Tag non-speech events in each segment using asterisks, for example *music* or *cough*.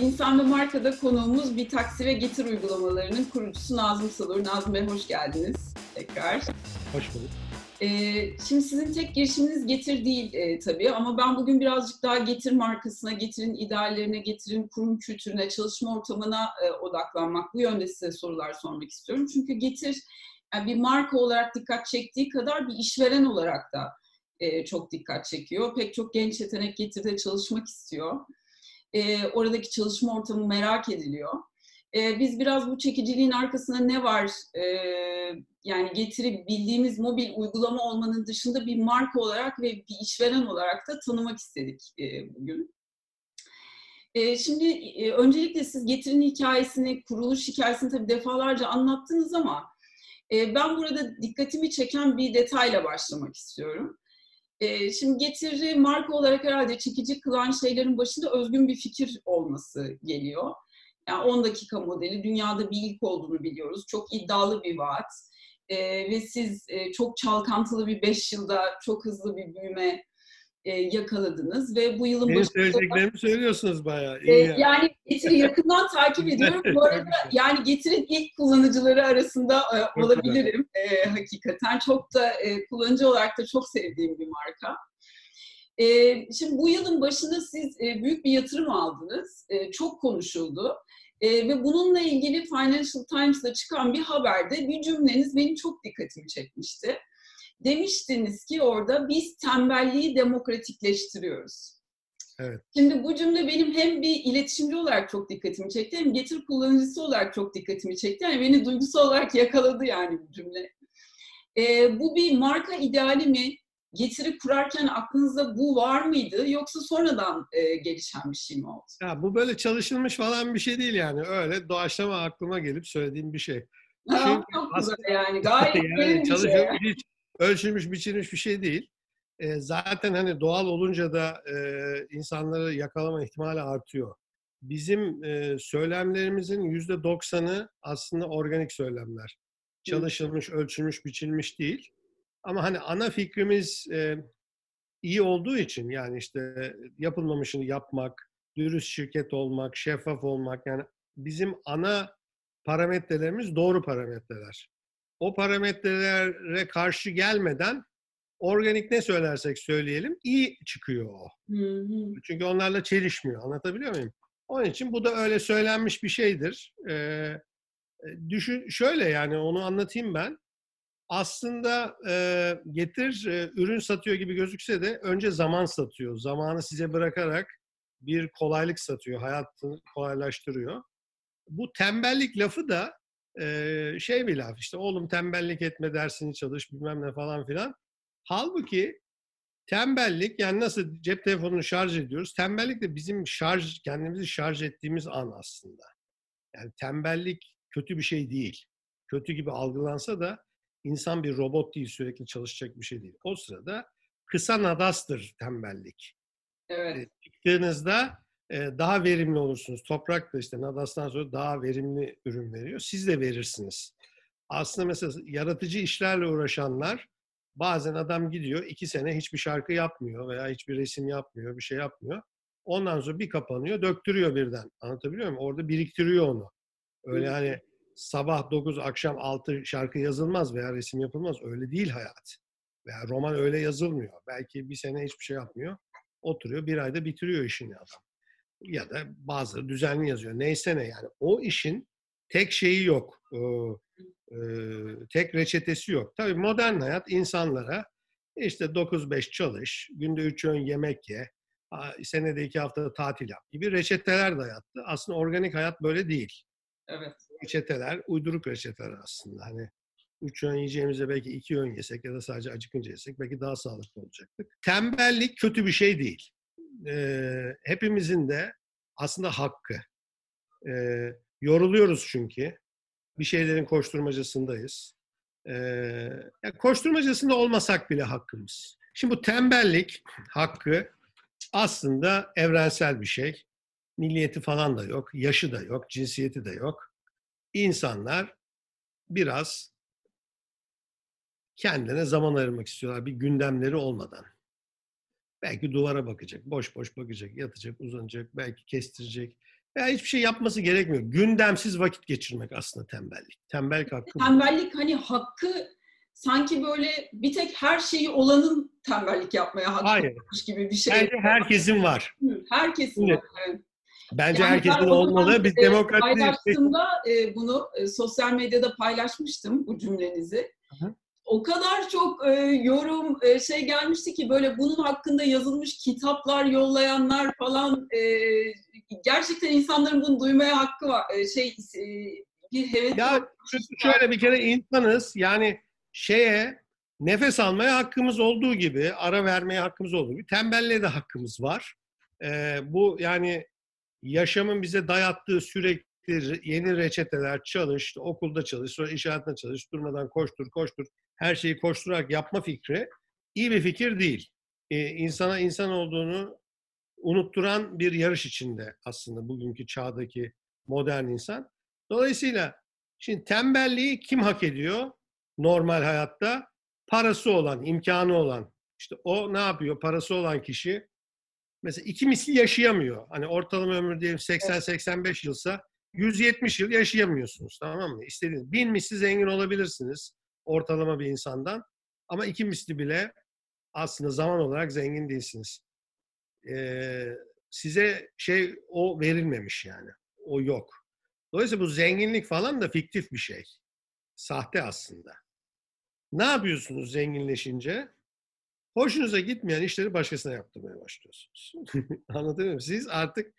İnsan ve Marka'da konuğumuz bir taksi ve getir uygulamalarının kurucusu Nazım Salur. Nazım Bey hoş geldiniz tekrar. Hoş bulduk. Ee, şimdi sizin tek girişiminiz Getir değil e, tabii ama ben bugün birazcık daha Getir markasına, Getir'in ideallerine, Getir'in kurum kültürüne, çalışma ortamına e, odaklanmak, bu yönde size sorular sormak istiyorum. Çünkü Getir yani bir marka olarak dikkat çektiği kadar bir işveren olarak da e, çok dikkat çekiyor. Pek çok genç yetenek Getir'de çalışmak istiyor. E, oradaki çalışma ortamı merak ediliyor. E, biz biraz bu çekiciliğin arkasında ne var, e, yani getirip bildiğimiz mobil uygulama olmanın dışında bir marka olarak ve bir işveren olarak da tanımak istedik e, bugün. E, şimdi e, öncelikle siz getirin hikayesini, kuruluş hikayesini tabii defalarca anlattınız ama e, ben burada dikkatimi çeken bir detayla başlamak istiyorum. E, şimdi getiri marka olarak herhalde çekici kılan şeylerin başında özgün bir fikir olması geliyor. Yani 10 dakika modeli dünyada bir ilk olduğunu biliyoruz. Çok iddialı bir vaat. E, ve siz e, çok çalkantılı bir 5 yılda çok hızlı bir büyüme e, yakaladınız ve bu yılın Benim başında... söyleyeceklerimi söylüyorsunuz bayağı. İyi E, yani. yani Getir'i yakından takip *laughs* ediyorum. Bu arada yani Getir'in ilk kullanıcıları arasında e, olabilirim e, hakikaten. Çok da e, kullanıcı olarak da çok sevdiğim bir marka. E, şimdi bu yılın başında siz e, büyük bir yatırım aldınız. E, çok konuşuldu. E, ve bununla ilgili Financial Times'da çıkan bir haberde bir cümleniz benim çok dikkatimi çekmişti. Demiştiniz ki orada biz tembelliği demokratikleştiriyoruz. Evet. Şimdi bu cümle benim hem bir iletişimci olarak çok dikkatimi çekti hem getir kullanıcısı olarak çok dikkatimi çekti. Yani beni duygusal olarak yakaladı yani bu cümle. Ee, bu bir marka ideali mi? Getiri kurarken aklınızda bu var mıydı yoksa sonradan e, gelişen bir şey mi oldu? Ya bu böyle çalışılmış falan bir şey değil yani. Öyle doğaçlama aklıma gelip söylediğim bir şey. Çünkü aslında- yani gayet *laughs* yani bir şey. hiç ölçülmüş, biçilmiş bir şey değil. E, zaten hani doğal olunca da e, insanları yakalama ihtimali artıyor. Bizim e, söylemlerimizin yüzde doksanı aslında organik söylemler. Çalışılmış, ölçülmüş, biçilmiş değil. Ama hani ana fikrimiz e, iyi olduğu için yani işte yapılmamışını yapmak, dürüst şirket olmak, şeffaf olmak yani bizim ana parametrelerimiz doğru parametreler. O parametrelere karşı gelmeden organik ne söylersek söyleyelim iyi çıkıyor o. Hı hı. Çünkü onlarla çelişmiyor. Anlatabiliyor muyum? Onun için bu da öyle söylenmiş bir şeydir. Ee, düşün şöyle yani onu anlatayım ben. Aslında e, getir e, ürün satıyor gibi gözükse de önce zaman satıyor. Zamanı size bırakarak bir kolaylık satıyor. Hayatını kolaylaştırıyor. Bu tembellik lafı da e, şey bir laf işte oğlum tembellik etme dersini çalış bilmem ne falan filan. Halbuki tembellik yani nasıl cep telefonunu şarj ediyoruz. Tembellik de bizim şarj kendimizi şarj ettiğimiz an aslında. Yani tembellik kötü bir şey değil. Kötü gibi algılansa da insan bir robot değil sürekli çalışacak bir şey değil. O sırada kısa nadastır tembellik. Evet. Çıktığınızda e, daha verimli olursunuz. Toprak da işte nadastan sonra daha verimli ürün veriyor. Siz de verirsiniz. Aslında mesela yaratıcı işlerle uğraşanlar bazen adam gidiyor iki sene hiçbir şarkı yapmıyor veya hiçbir resim yapmıyor, bir şey yapmıyor. Ondan sonra bir kapanıyor, döktürüyor birden. Anlatabiliyor muyum? Orada biriktiriyor onu. Öyle hani sabah 9, akşam 6 şarkı yazılmaz veya resim yapılmaz. Öyle değil hayat. Veya roman öyle yazılmıyor. Belki bir sene hiçbir şey yapmıyor. Oturuyor, bir ayda bitiriyor işini adam. Ya da bazıları düzenli yazıyor. Neyse ne yani. O işin tek şeyi yok. Ee, e, tek reçetesi yok. Tabii modern hayat insanlara işte 9-5 çalış, günde 3 öğün yemek ye, senede 2 hafta tatil yap gibi reçeteler dayattı. Aslında organik hayat böyle değil. Evet. Reçeteler, uyduruk reçeteler aslında. Hani 3 öğün yiyeceğimize belki 2 öğün yesek ya da sadece acıkınca yesek belki daha sağlıklı olacaktık. Tembellik kötü bir şey değil. Ee, hepimizin de aslında hakkı. Ee, yoruluyoruz çünkü bir şeylerin koşturmacasındayız. Ya koşturmacasında olmasak bile hakkımız. Şimdi bu tembellik hakkı aslında evrensel bir şey. Milliyeti falan da yok, yaşı da yok, cinsiyeti de yok. İnsanlar biraz kendine zaman ayırmak istiyorlar bir gündemleri olmadan. Belki duvara bakacak, boş boş bakacak, yatacak, uzanacak, belki kestirecek, veya hiçbir şey yapması gerekmiyor. Gündemsiz vakit geçirmek aslında tembellik. Tembellik hakkı. Tembellik hani hakkı sanki böyle bir tek her şeyi olanın tembellik yapmaya hakkı Hayır. gibi bir şey. Bence herkesin var. Herkesin Evet. var. Evet. Bence Yani herkesin olmalı. Biz e, demokrat Paylaştığımda e, bunu e, sosyal medyada paylaşmıştım bu cümlenizi. Hı hı. O kadar çok e, yorum e, şey gelmişti ki böyle bunun hakkında yazılmış kitaplar yollayanlar falan e, gerçekten insanların bunu duymaya hakkı var. E, şey e, bir heves Ya çünkü şöyle bir kere insanız. Yani şeye nefes almaya hakkımız olduğu gibi, ara vermeye hakkımız olduğu gibi tembelliğe de hakkımız var. Ee, bu yani yaşamın bize dayattığı sürekli yeni reçeteler, çalış, okulda çalış, sonra iş hayatında çalış, durmadan koştur, koştur, her şeyi koşturarak yapma fikri iyi bir fikir değil. Ee, insana insan olduğunu unutturan bir yarış içinde aslında bugünkü çağdaki modern insan. Dolayısıyla şimdi tembelliği kim hak ediyor normal hayatta? Parası olan, imkanı olan. İşte o ne yapıyor? Parası olan kişi mesela iki misli yaşayamıyor. Hani ortalama ömür diyelim 80-85 yılsa 170 yıl yaşayamıyorsunuz tamam mı? İstediğiniz bin misli zengin olabilirsiniz ortalama bir insandan ama iki misli bile aslında zaman olarak zengin değilsiniz. Ee, size şey o verilmemiş yani. O yok. Dolayısıyla bu zenginlik falan da fiktif bir şey. Sahte aslında. Ne yapıyorsunuz zenginleşince? Hoşunuza gitmeyen işleri başkasına yaptırmaya başlıyorsunuz. *laughs* Anlatabiliyor muyum? Siz artık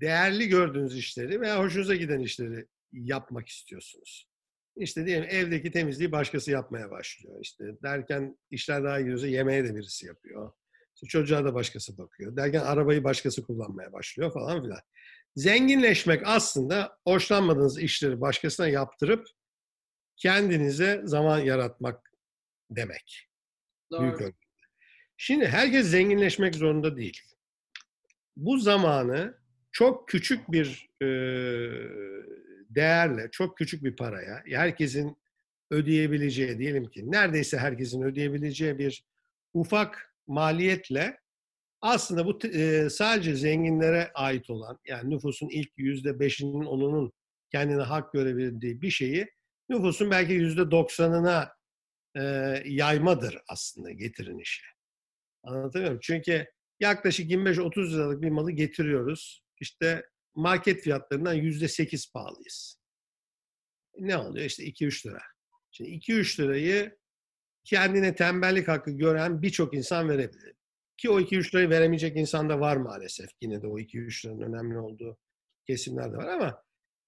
değerli gördüğünüz işleri veya hoşunuza giden işleri yapmak istiyorsunuz. İşte diyelim evdeki temizliği başkası yapmaya başlıyor. İşte derken işler daha gidiyorsa yemeğe de birisi yapıyor. İşte çocuğa da başkası bakıyor. Derken arabayı başkası kullanmaya başlıyor falan filan. Zenginleşmek aslında hoşlanmadığınız işleri başkasına yaptırıp kendinize zaman yaratmak demek. Büyük Doğru. ölçüde. Şimdi herkes zenginleşmek zorunda değil. Bu zamanı çok küçük bir e, değerle, çok küçük bir paraya, herkesin ödeyebileceği diyelim ki neredeyse herkesin ödeyebileceği bir ufak maliyetle aslında bu e, sadece zenginlere ait olan yani nüfusun ilk yüzde beşinin onunun kendine hak görebildiği bir şeyi nüfusun belki yüzde doksanına e, yaymadır aslında getirin işe. Anlatabiliyor muyum? Çünkü yaklaşık 25-30 liralık bir malı getiriyoruz. İşte market fiyatlarından yüzde sekiz pahalıyız. Ne oluyor? İşte 2-3 lira. Şimdi 2-3 lirayı kendine tembellik hakkı gören birçok insan verebilir. Ki o 2-3 lirayı veremeyecek insan da var maalesef. Yine de o 2-3 liranın önemli olduğu kesimler de var ama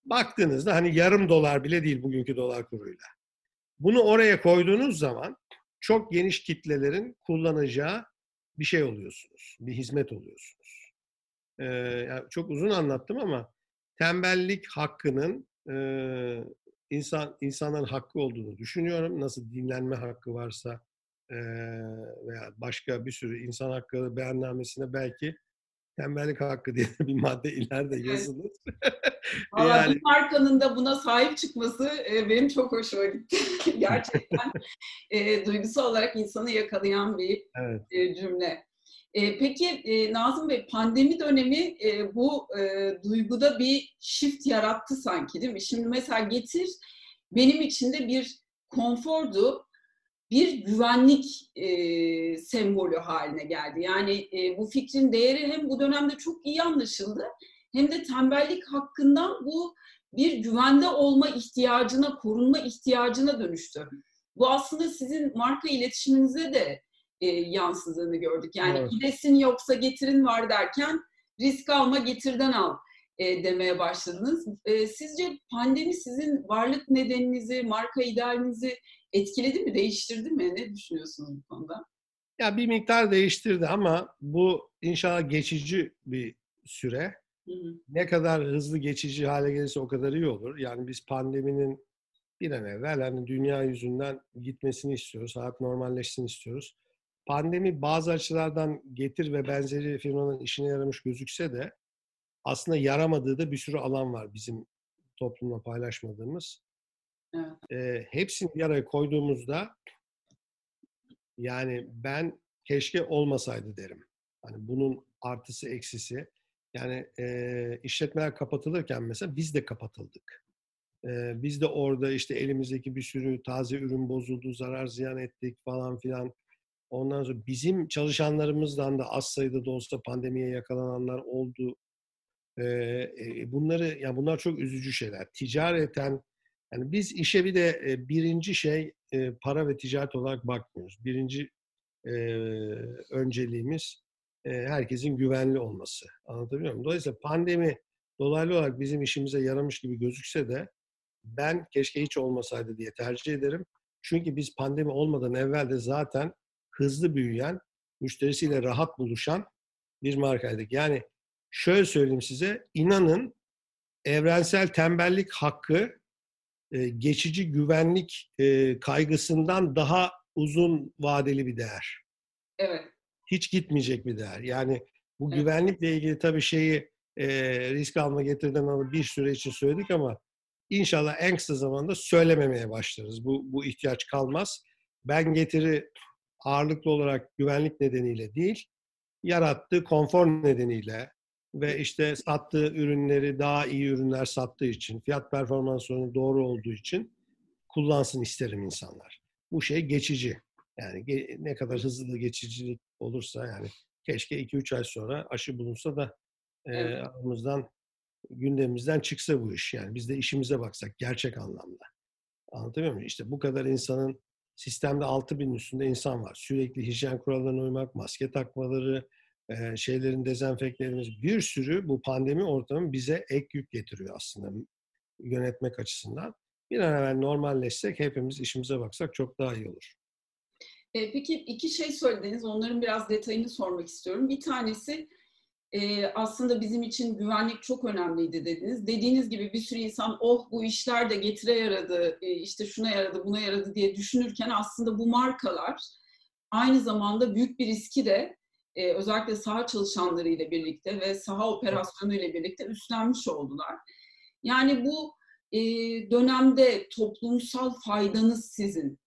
baktığınızda hani yarım dolar bile değil bugünkü dolar kuruyla. Bunu oraya koyduğunuz zaman çok geniş kitlelerin kullanacağı bir şey oluyorsunuz. Bir hizmet oluyorsunuz. Ee, yani çok uzun anlattım ama tembellik hakkının e, insan insanların hakkı olduğunu düşünüyorum. Nasıl dinlenme hakkı varsa e, veya başka bir sürü insan hakları beyannamesine belki tembellik hakkı diye *laughs* bir madde ileride Evet. yazılır. Valla Yani- bir markanın da buna sahip çıkması e, benim çok hoşuma gitti. *laughs* Gerçekten e, duygusal olarak insanı yakalayan bir evet. e, cümle. E, peki e, Nazım Bey pandemi dönemi e, bu e, duyguda bir shift yarattı sanki değil mi? Şimdi mesela getir benim için de bir konfordu, bir güvenlik sembolü haline geldi. Yani bu fikrin değeri hem bu dönemde çok iyi anlaşıldı hem de tembellik hakkından bu bir güvende olma ihtiyacına, korunma ihtiyacına dönüştü. Bu aslında sizin marka iletişiminize de e, yansıdığını gördük. Yani Evet. gidesin yoksa getirin var derken risk alma getirden al e, demeye başladınız. E, sizce pandemi sizin varlık nedeninizi, marka idealinizi etkiledi mi, değiştirdi mi? Ne düşünüyorsunuz bu konuda? Ya bir miktar değiştirdi ama bu inşallah geçici bir süre. Hı hı. Ne kadar hızlı geçici hale gelirse o kadar iyi olur. Yani biz pandeminin bir an evvel hani dünya yüzünden gitmesini istiyoruz. Hayat normalleşsin istiyoruz. Pandemi bazı açılardan getir ve benzeri firmanın işine yaramış gözükse de aslında yaramadığı da bir sürü alan var bizim toplumla paylaşmadığımız. Evet. Ee, hepsini bir araya koyduğumuzda yani ben keşke olmasaydı derim. Hani bunun artısı eksisi. Yani e, işletmeler kapatılırken mesela biz de kapatıldık. E, biz de orada işte elimizdeki bir sürü taze ürün bozuldu, zarar ziyan ettik falan filan. Ondan sonra bizim çalışanlarımızdan da az sayıda da olsa pandemiye yakalananlar oldu. E, e, bunları ya yani bunlar çok üzücü şeyler. Ticareten yani biz işe bir de e, birinci şey para ve ticaret olarak bakmıyoruz. Birinci e, önceliğimiz e, herkesin güvenli olması. Anlatabiliyor muyum? Dolayısıyla pandemi dolaylı olarak bizim işimize yaramış gibi gözükse de ben keşke hiç olmasaydı diye tercih ederim. Çünkü biz pandemi olmadan evvel de zaten hızlı büyüyen, müşterisiyle rahat buluşan bir markaydık. Yani şöyle söyleyeyim size, inanın evrensel tembellik hakkı e, geçici güvenlik e, kaygısından daha uzun vadeli bir değer. Evet. Hiç gitmeyecek bir değer. Yani bu evet. güvenlikle ilgili tabii şeyi e, risk alma getirden alıp bir süre için söyledik ama inşallah en kısa zamanda söylememeye başlarız. Bu, bu ihtiyaç kalmaz. Ben getiri ağırlıklı olarak güvenlik nedeniyle değil, yarattığı konfor nedeniyle ve işte sattığı ürünleri daha iyi ürünler sattığı için, fiyat performans oranı doğru olduğu için kullansın isterim insanlar. Bu şey geçici. Yani ne kadar hızlı geçicilik olursa yani keşke 2-3 ay sonra aşı bulunsa da e, evet. aramızdan gündemimizden çıksa bu iş. Yani biz de işimize baksak gerçek anlamda. Anlatabiliyor muyum? İşte bu kadar insanın sistemde 6 bin üstünde insan var. Sürekli hijyen kurallarına uymak, maske takmaları, e, şeylerin dezenfeklerimiz bir sürü bu pandemi ortamı bize ek yük getiriyor aslında yönetmek açısından. Bir an evvel normalleşsek hepimiz işimize baksak çok daha iyi olur. E, peki iki şey söylediniz. Onların biraz detayını sormak istiyorum. Bir tanesi e, aslında bizim için güvenlik çok önemliydi dediniz. Dediğiniz gibi bir sürü insan oh bu işler de getire yaradı, e, işte şuna yaradı, buna yaradı diye düşünürken aslında bu markalar aynı zamanda büyük bir riski de e, özellikle saha çalışanları ile birlikte ve saha operasyonu ile birlikte üstlenmiş oldular. Yani bu e, dönemde toplumsal faydanız sizin.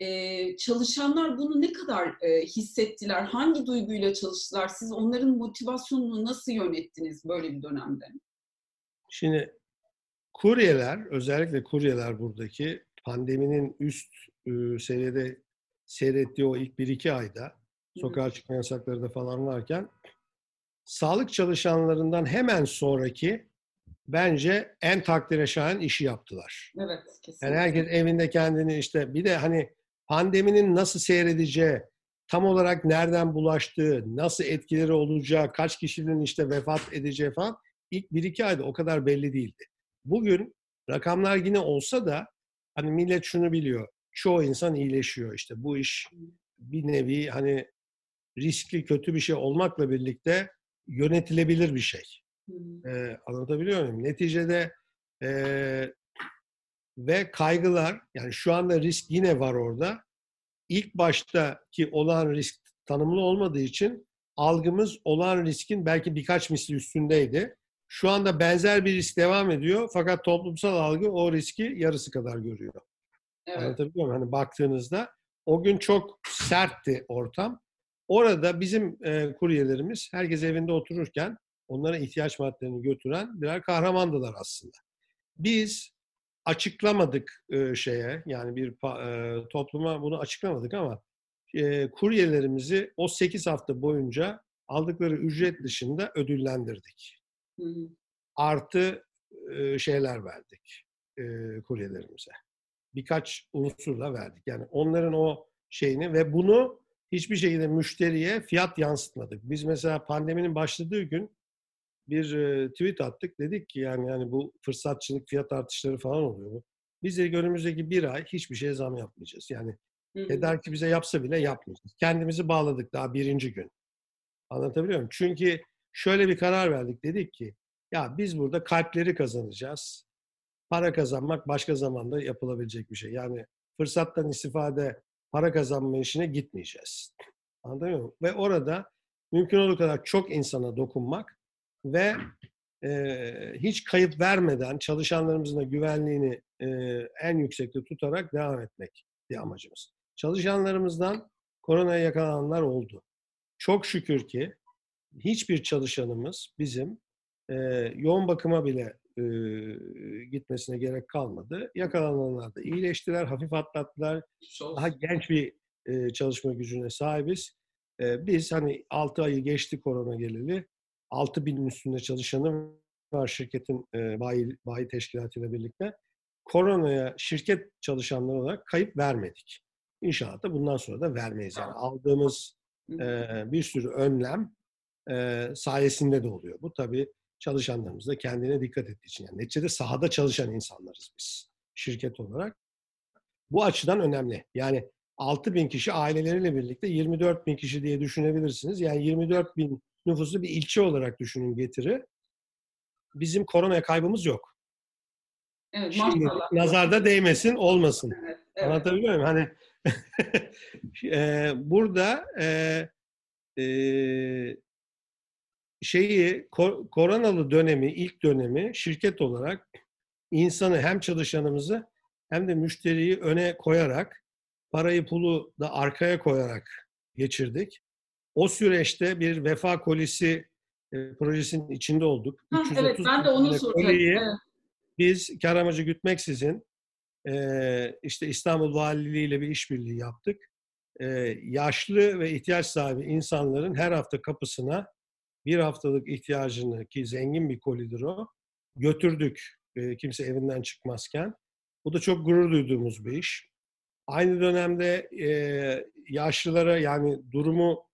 E, çalışanlar bunu ne kadar e, hissettiler? Hangi duyguyla çalıştılar? Siz onların motivasyonunu nasıl yönettiniz böyle bir dönemde? Şimdi kuryeler, özellikle kuryeler buradaki pandeminin üst e, seviyede seyrettiği o ilk 1-2 ayda sokağa çıkma yasakları da falan varken sağlık çalışanlarından hemen sonraki bence en takdire şayan işi yaptılar. Evet, kesinlikle. Yani herkes evinde kendini işte bir de hani pandeminin nasıl seyredeceği, tam olarak nereden bulaştığı, nasıl etkileri olacağı, kaç kişinin işte vefat edeceği falan ilk bir iki ayda o kadar belli değildi. Bugün rakamlar yine olsa da hani millet şunu biliyor. Çoğu insan iyileşiyor işte. Bu iş bir nevi hani riskli, kötü bir şey olmakla birlikte yönetilebilir bir şey. Ee, anlatabiliyor muyum? Neticede e, ve kaygılar, yani şu anda risk yine var orada. İlk baştaki olan risk tanımlı olmadığı için algımız olan riskin belki birkaç misli üstündeydi. Şu anda benzer bir risk devam ediyor fakat toplumsal algı o riski yarısı kadar görüyor. Evet. Anlatabiliyor muyum? Hani baktığınızda o gün çok sertti ortam. Orada bizim e, kuryelerimiz herkes evinde otururken onlara ihtiyaç maddelerini götüren birer kahramandılar aslında. Biz açıklamadık e, şeye yani bir e, topluma bunu açıklamadık ama e, kuryelerimizi o 8 hafta boyunca aldıkları ücret dışında ödüllendirdik. Hı hı. Artı e, şeyler verdik e, kuryelerimize. Birkaç unsurla verdik. Yani onların o şeyini ve bunu hiçbir şekilde müşteriye fiyat yansıtmadık. Biz mesela pandeminin başladığı gün bir e, tweet attık. Dedik ki yani yani bu fırsatçılık fiyat artışları falan oluyor bu. Biz de önümüzdeki bir ay hiçbir şeye zam yapmayacağız. Yani tedarikçi bize yapsa bile yapmayacağız. Kendimizi bağladık daha birinci gün. Anlatabiliyor muyum? Çünkü şöyle bir karar verdik. Dedik ki ya biz burada kalpleri kazanacağız. Para kazanmak başka zamanda yapılabilecek bir şey. Yani fırsattan istifade para kazanma işine gitmeyeceğiz. Anladın mı? Ve orada mümkün olduğu kadar çok insana dokunmak ve e, hiç kayıp vermeden çalışanlarımızın da güvenliğini e, en yüksekte tutarak devam etmek diye amacımız. Çalışanlarımızdan koronaya yakalananlar oldu. Çok şükür ki hiçbir çalışanımız bizim e, yoğun bakıma bile e, gitmesine gerek kalmadı. Yakalananlar da iyileştiler, hafif atlattılar. Daha genç bir e, çalışma gücüne sahibiz. E, biz hani 6 ayı geçti korona geleli. 6 binin üstünde çalışanı var şirketin e, bayi, bayi teşkilatıyla birlikte. Koronaya şirket çalışanları olarak kayıp vermedik. İnşallah da bundan sonra da vermeyiz. Yani aldığımız e, bir sürü önlem e, sayesinde de oluyor. Bu tabii çalışanlarımız da kendine dikkat ettiği için. Yani neticede sahada çalışan insanlarız biz şirket olarak. Bu açıdan önemli. Yani 6 bin kişi aileleriyle birlikte 24 bin kişi diye düşünebilirsiniz. Yani 24 bin nüfuslu bir ilçe olarak düşünün getiri. Bizim korona kaybımız yok. Evet, Şimdi nazarda değmesin, olmasın. Evet, evet. Anlatabiliyor muyum? Hani *laughs* e, burada e, e, şeyi kor, koronalı dönemi, ilk dönemi şirket olarak insanı hem çalışanımızı hem de müşteriyi öne koyarak parayı pulu da arkaya koyarak geçirdik. O süreçte bir vefa kolisi e, projesinin içinde olduk. Ha, evet ben de onu soracaktım. Evet. Biz kar amacı gütmeksizin e, işte İstanbul Valiliği ile bir işbirliği yaptık. E, yaşlı ve ihtiyaç sahibi insanların her hafta kapısına bir haftalık ihtiyacını ki zengin bir kolidir o götürdük e, kimse evinden çıkmazken. Bu da çok gurur duyduğumuz bir iş. Aynı dönemde e, yaşlılara yani durumu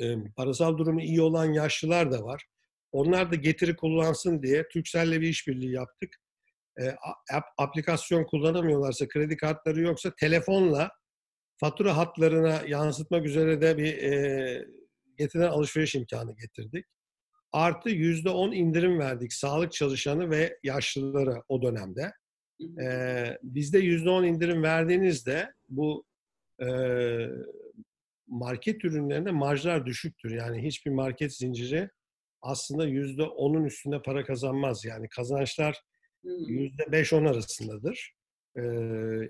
e, parasal durumu iyi olan yaşlılar da var. Onlar da getiri kullansın diye Türkcell'le bir işbirliği yaptık. E, ap, aplikasyon kullanamıyorlarsa, kredi kartları yoksa telefonla fatura hatlarına yansıtmak üzere de bir e, getirilen alışveriş imkanı getirdik. Artı yüzde on indirim verdik sağlık çalışanı ve yaşlılara o dönemde. Ee, bizde yüzde on indirim verdiğinizde bu e, market ürünlerinde marjlar düşüktür. Yani hiçbir market zinciri aslında yüzde onun üstünde para kazanmaz. Yani kazançlar yüzde beş on arasındadır e,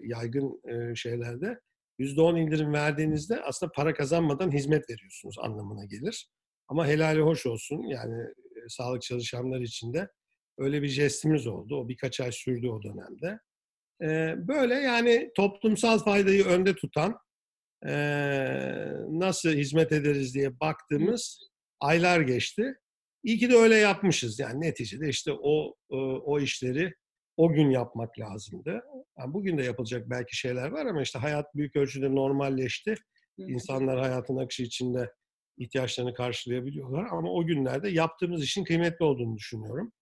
yaygın e, şeylerde. Yüzde on indirim verdiğinizde aslında para kazanmadan hizmet veriyorsunuz anlamına gelir. Ama helali hoş olsun yani e, sağlık çalışanları için de öyle bir jestimiz oldu. O birkaç ay sürdü o dönemde. E, böyle yani toplumsal faydayı önde tutan e, nasıl hizmet ederiz diye baktığımız aylar geçti. İyi ki de öyle yapmışız. Yani neticede işte o o işleri o gün yapmak lazımdı. Yani bugün de yapılacak belki şeyler var ama işte hayat büyük ölçüde normalleşti. İnsanlar hayatın akışı içinde ihtiyaçlarını karşılayabiliyorlar. Ama o günlerde yaptığımız işin kıymetli olduğunu düşünüyorum.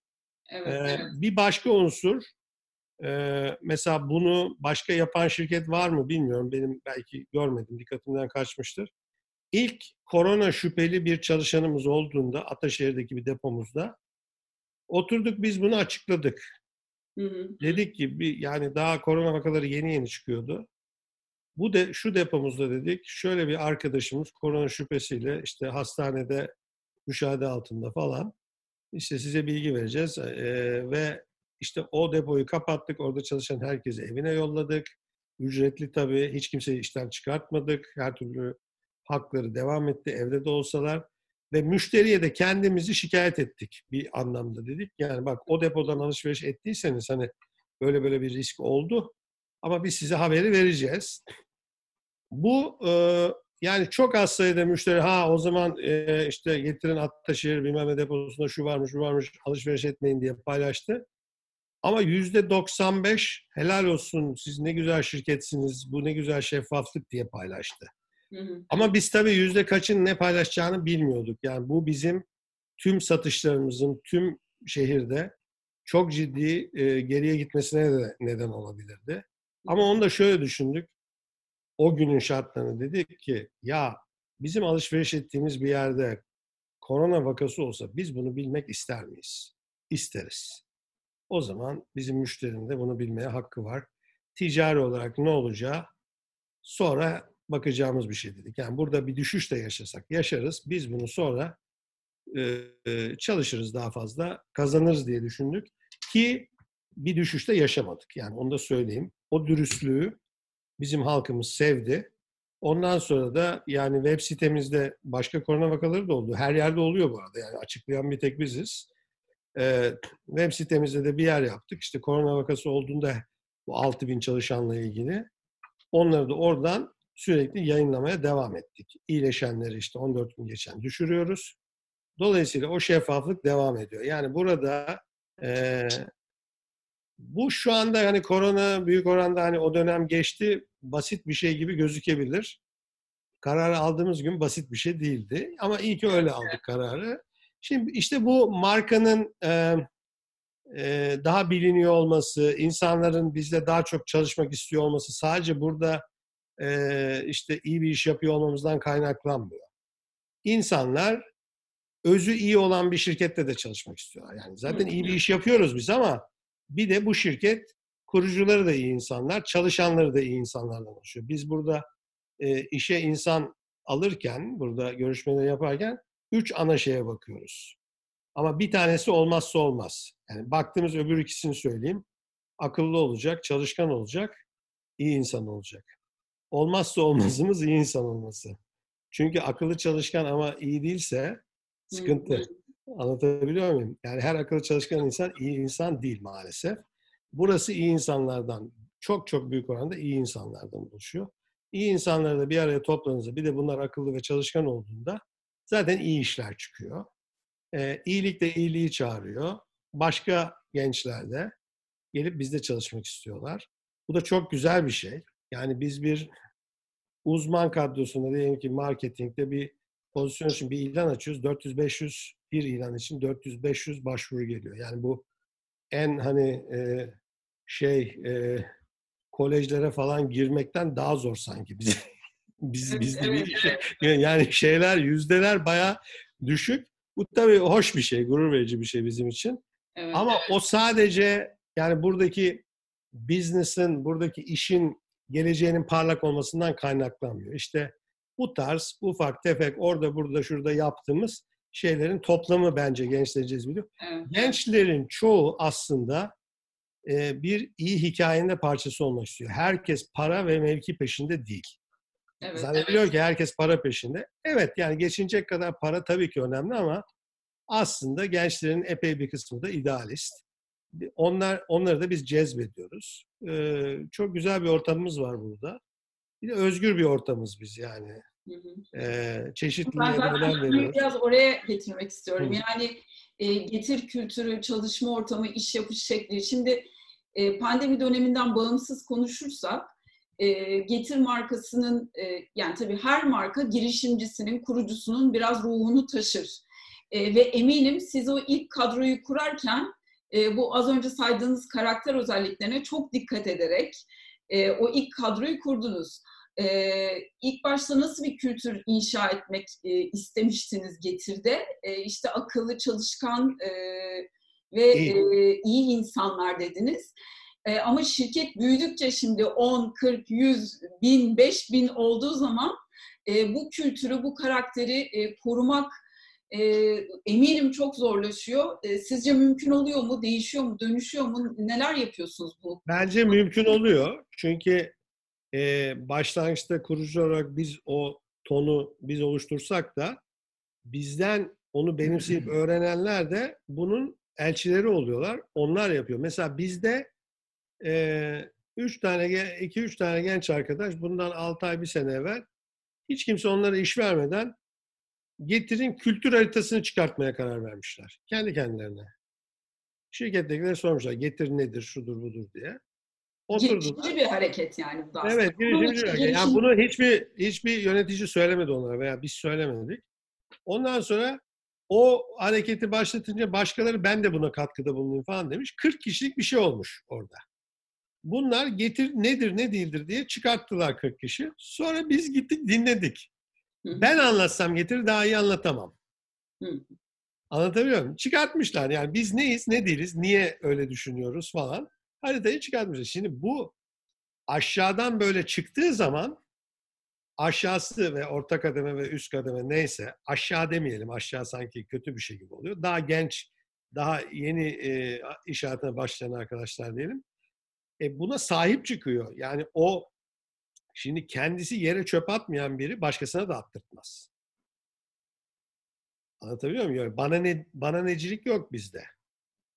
Evet, ee, evet. Bir başka unsur, e, mesela bunu başka yapan şirket var mı bilmiyorum. Benim belki görmedim, dikkatimden kaçmıştır. İlk korona şüpheli bir çalışanımız olduğunda Ataşehir'deki bir depomuzda oturduk biz bunu açıkladık. Hı hı. Dedik ki bir, yani daha korona vakaları yeni yeni çıkıyordu. Bu de şu depomuzda dedik şöyle bir arkadaşımız korona şüphesiyle işte hastanede müşahede altında falan işte size bilgi vereceğiz ee, ve işte o depoyu kapattık. Orada çalışan herkesi evine yolladık. Ücretli tabii. Hiç kimseyi işten çıkartmadık. Her türlü hakları devam etti evde de olsalar. Ve müşteriye de kendimizi şikayet ettik bir anlamda dedik. Yani bak o depodan alışveriş ettiyseniz hani böyle böyle bir risk oldu. Ama biz size haberi vereceğiz. Bu e, yani çok az sayıda müşteri ha o zaman e, işte getirin Ataşehir bilmem ne deposunda şu varmış bu varmış alışveriş etmeyin diye paylaştı. Ama yüzde 95 helal olsun siz ne güzel şirketsiniz bu ne güzel şeffaflık diye paylaştı. Ama biz tabii yüzde kaçın ne paylaşacağını bilmiyorduk. Yani bu bizim tüm satışlarımızın tüm şehirde çok ciddi e, geriye gitmesine de neden olabilirdi. Ama onu da şöyle düşündük. O günün şartlarını dedik ki ya bizim alışveriş ettiğimiz bir yerde korona vakası olsa biz bunu bilmek ister miyiz? İsteriz. O zaman bizim müşterinin de bunu bilmeye hakkı var. Ticari olarak ne olacağı sonra bakacağımız bir şey dedik. Yani burada bir düşüş de yaşasak yaşarız. Biz bunu sonra e, çalışırız daha fazla, kazanırız diye düşündük. Ki bir düşüşte yaşamadık. Yani onu da söyleyeyim. O dürüstlüğü bizim halkımız sevdi. Ondan sonra da yani web sitemizde başka korona vakaları da oldu. Her yerde oluyor bu arada. Yani açıklayan bir tek biziz. Ee, web sitemizde de bir yer yaptık. İşte korona vakası olduğunda bu 6000 çalışanla ilgili. Onları da oradan sürekli yayınlamaya devam ettik. İyileşenleri işte 14 gün geçen düşürüyoruz. Dolayısıyla o şeffaflık devam ediyor. Yani burada e, bu şu anda hani korona büyük oranda hani o dönem geçti basit bir şey gibi gözükebilir. Kararı aldığımız gün basit bir şey değildi. Ama iyi ki öyle aldık kararı. Şimdi işte bu markanın e, e, daha biliniyor olması, insanların bizle daha çok çalışmak istiyor olması sadece burada e, işte iyi bir iş yapıyor olmamızdan kaynaklanmıyor. İnsanlar özü iyi olan bir şirkette de çalışmak istiyorlar. Yani zaten iyi bir iş yapıyoruz biz ama bir de bu şirket kurucuları da iyi insanlar, çalışanları da iyi insanlardan oluşuyor. Biz burada e, işe insan alırken, burada görüşmeleri yaparken üç ana şeye bakıyoruz. Ama bir tanesi olmazsa olmaz. Yani baktığımız öbür ikisini söyleyeyim. Akıllı olacak, çalışkan olacak, iyi insan olacak. Olmazsa olmazımız iyi insan olması. Çünkü akıllı çalışkan ama iyi değilse sıkıntı. Anlatabiliyor muyum? Yani her akıllı çalışkan insan iyi insan değil maalesef. Burası iyi insanlardan, çok çok büyük oranda iyi insanlardan oluşuyor. İyi insanları da bir araya topladığınızda, bir de bunlar akıllı ve çalışkan olduğunda zaten iyi işler çıkıyor. Ee, iyilik de iyiliği çağırıyor. Başka gençler de gelip bizde çalışmak istiyorlar. Bu da çok güzel bir şey. Yani biz bir uzman kadrosunda diyelim ki marketingde bir pozisyon için bir ilan açıyoruz. 400-500 bir ilan için 400-500 başvuru geliyor. Yani bu en hani e, şey e, kolejlere falan girmekten daha zor sanki biz biz bizde evet, bir şey, *laughs* evet. yani şeyler yüzdeler baya düşük. Bu tabii hoş bir şey, gurur verici bir şey bizim için. Evet, Ama evet. o sadece yani buradaki business'ın, buradaki işin geleceğinin parlak olmasından kaynaklanmıyor. İşte bu tarz ufak tefek orada burada şurada yaptığımız şeylerin toplamı bence gençleri cezbediyor. Evet. Gençlerin çoğu aslında e, bir iyi hikayenin de parçası olmak istiyor. Herkes para ve mevki peşinde değil. Evet, Zannediyor evet. ki herkes para peşinde. Evet yani geçinecek kadar para tabii ki önemli ama aslında gençlerin epey bir kısmı da idealist. Onlar onları da biz cezbediyoruz. Ee, çok güzel bir ortamımız var burada. Bir de özgür bir ortamız biz yani. Hı hı. Ee, çeşitli ben zaten biraz oraya getirmek istiyorum. Hı. Yani e, getir kültürü, çalışma ortamı, iş yapış şekli. Şimdi e, pandemi döneminden bağımsız konuşursak e, Getir markasının e, yani tabii her marka girişimcisinin, kurucusunun biraz ruhunu taşır. E, ve eminim siz o ilk kadroyu kurarken e, bu az önce saydığınız karakter özelliklerine çok dikkat ederek e, o ilk kadroyu kurdunuz. E, ilk başta nasıl bir kültür inşa etmek e, istemiştiniz Getir'de? E, işte akıllı, çalışkan e, ve. E, iyi insanlar dediniz. E, ama şirket büyüdükçe şimdi 10, 40, 100, 1000, 5000 olduğu zaman e, bu kültürü, bu karakteri e, korumak e, eminim çok zorlaşıyor. E, sizce mümkün oluyor mu? Değişiyor mu? Dönüşüyor mu? Neler yapıyorsunuz bu? Bence mümkün oluyor. Çünkü e, başlangıçta kurucu olarak biz o tonu biz oluştursak da bizden onu benimseyip *clears throat* öğrenenler de bunun elçileri oluyorlar. Onlar yapıyor. Mesela bizde e, üç tane, iki üç tane genç arkadaş bundan altı ay bir sene evvel hiç kimse onlara iş vermeden getirin kültür haritasını çıkartmaya karar vermişler. Kendi kendilerine. Şirkettekileri sormuşlar getir nedir, şudur budur diye. Girişimci bir hareket yani bu da aslında. Evet, girişimci bir hareket. Yani bunu hiçbir hiçbir yönetici söylemedi onlara veya biz söylemedik. Ondan sonra o hareketi başlatınca başkaları ben de buna katkıda bulunayım falan demiş. 40 kişilik bir şey olmuş orada. Bunlar getir nedir ne değildir diye çıkarttılar 40 kişi. Sonra biz gittik dinledik. Hı. Ben anlatsam getir daha iyi anlatamam. Hı. Anlatabiliyor muyum? Çıkartmışlar yani biz neyiz ne değiliz niye öyle düşünüyoruz falan haritayı çıkartmışız. Şimdi bu aşağıdan böyle çıktığı zaman aşağısı ve orta kademe ve üst kademe neyse aşağı demeyelim aşağı sanki kötü bir şey gibi oluyor. Daha genç, daha yeni e, iş hayatına başlayan arkadaşlar diyelim. E, buna sahip çıkıyor. Yani o Şimdi kendisi yere çöp atmayan biri başkasına da attırtmaz. Anlatabiliyor muyum? Yani bana ne bana necilik yok bizde.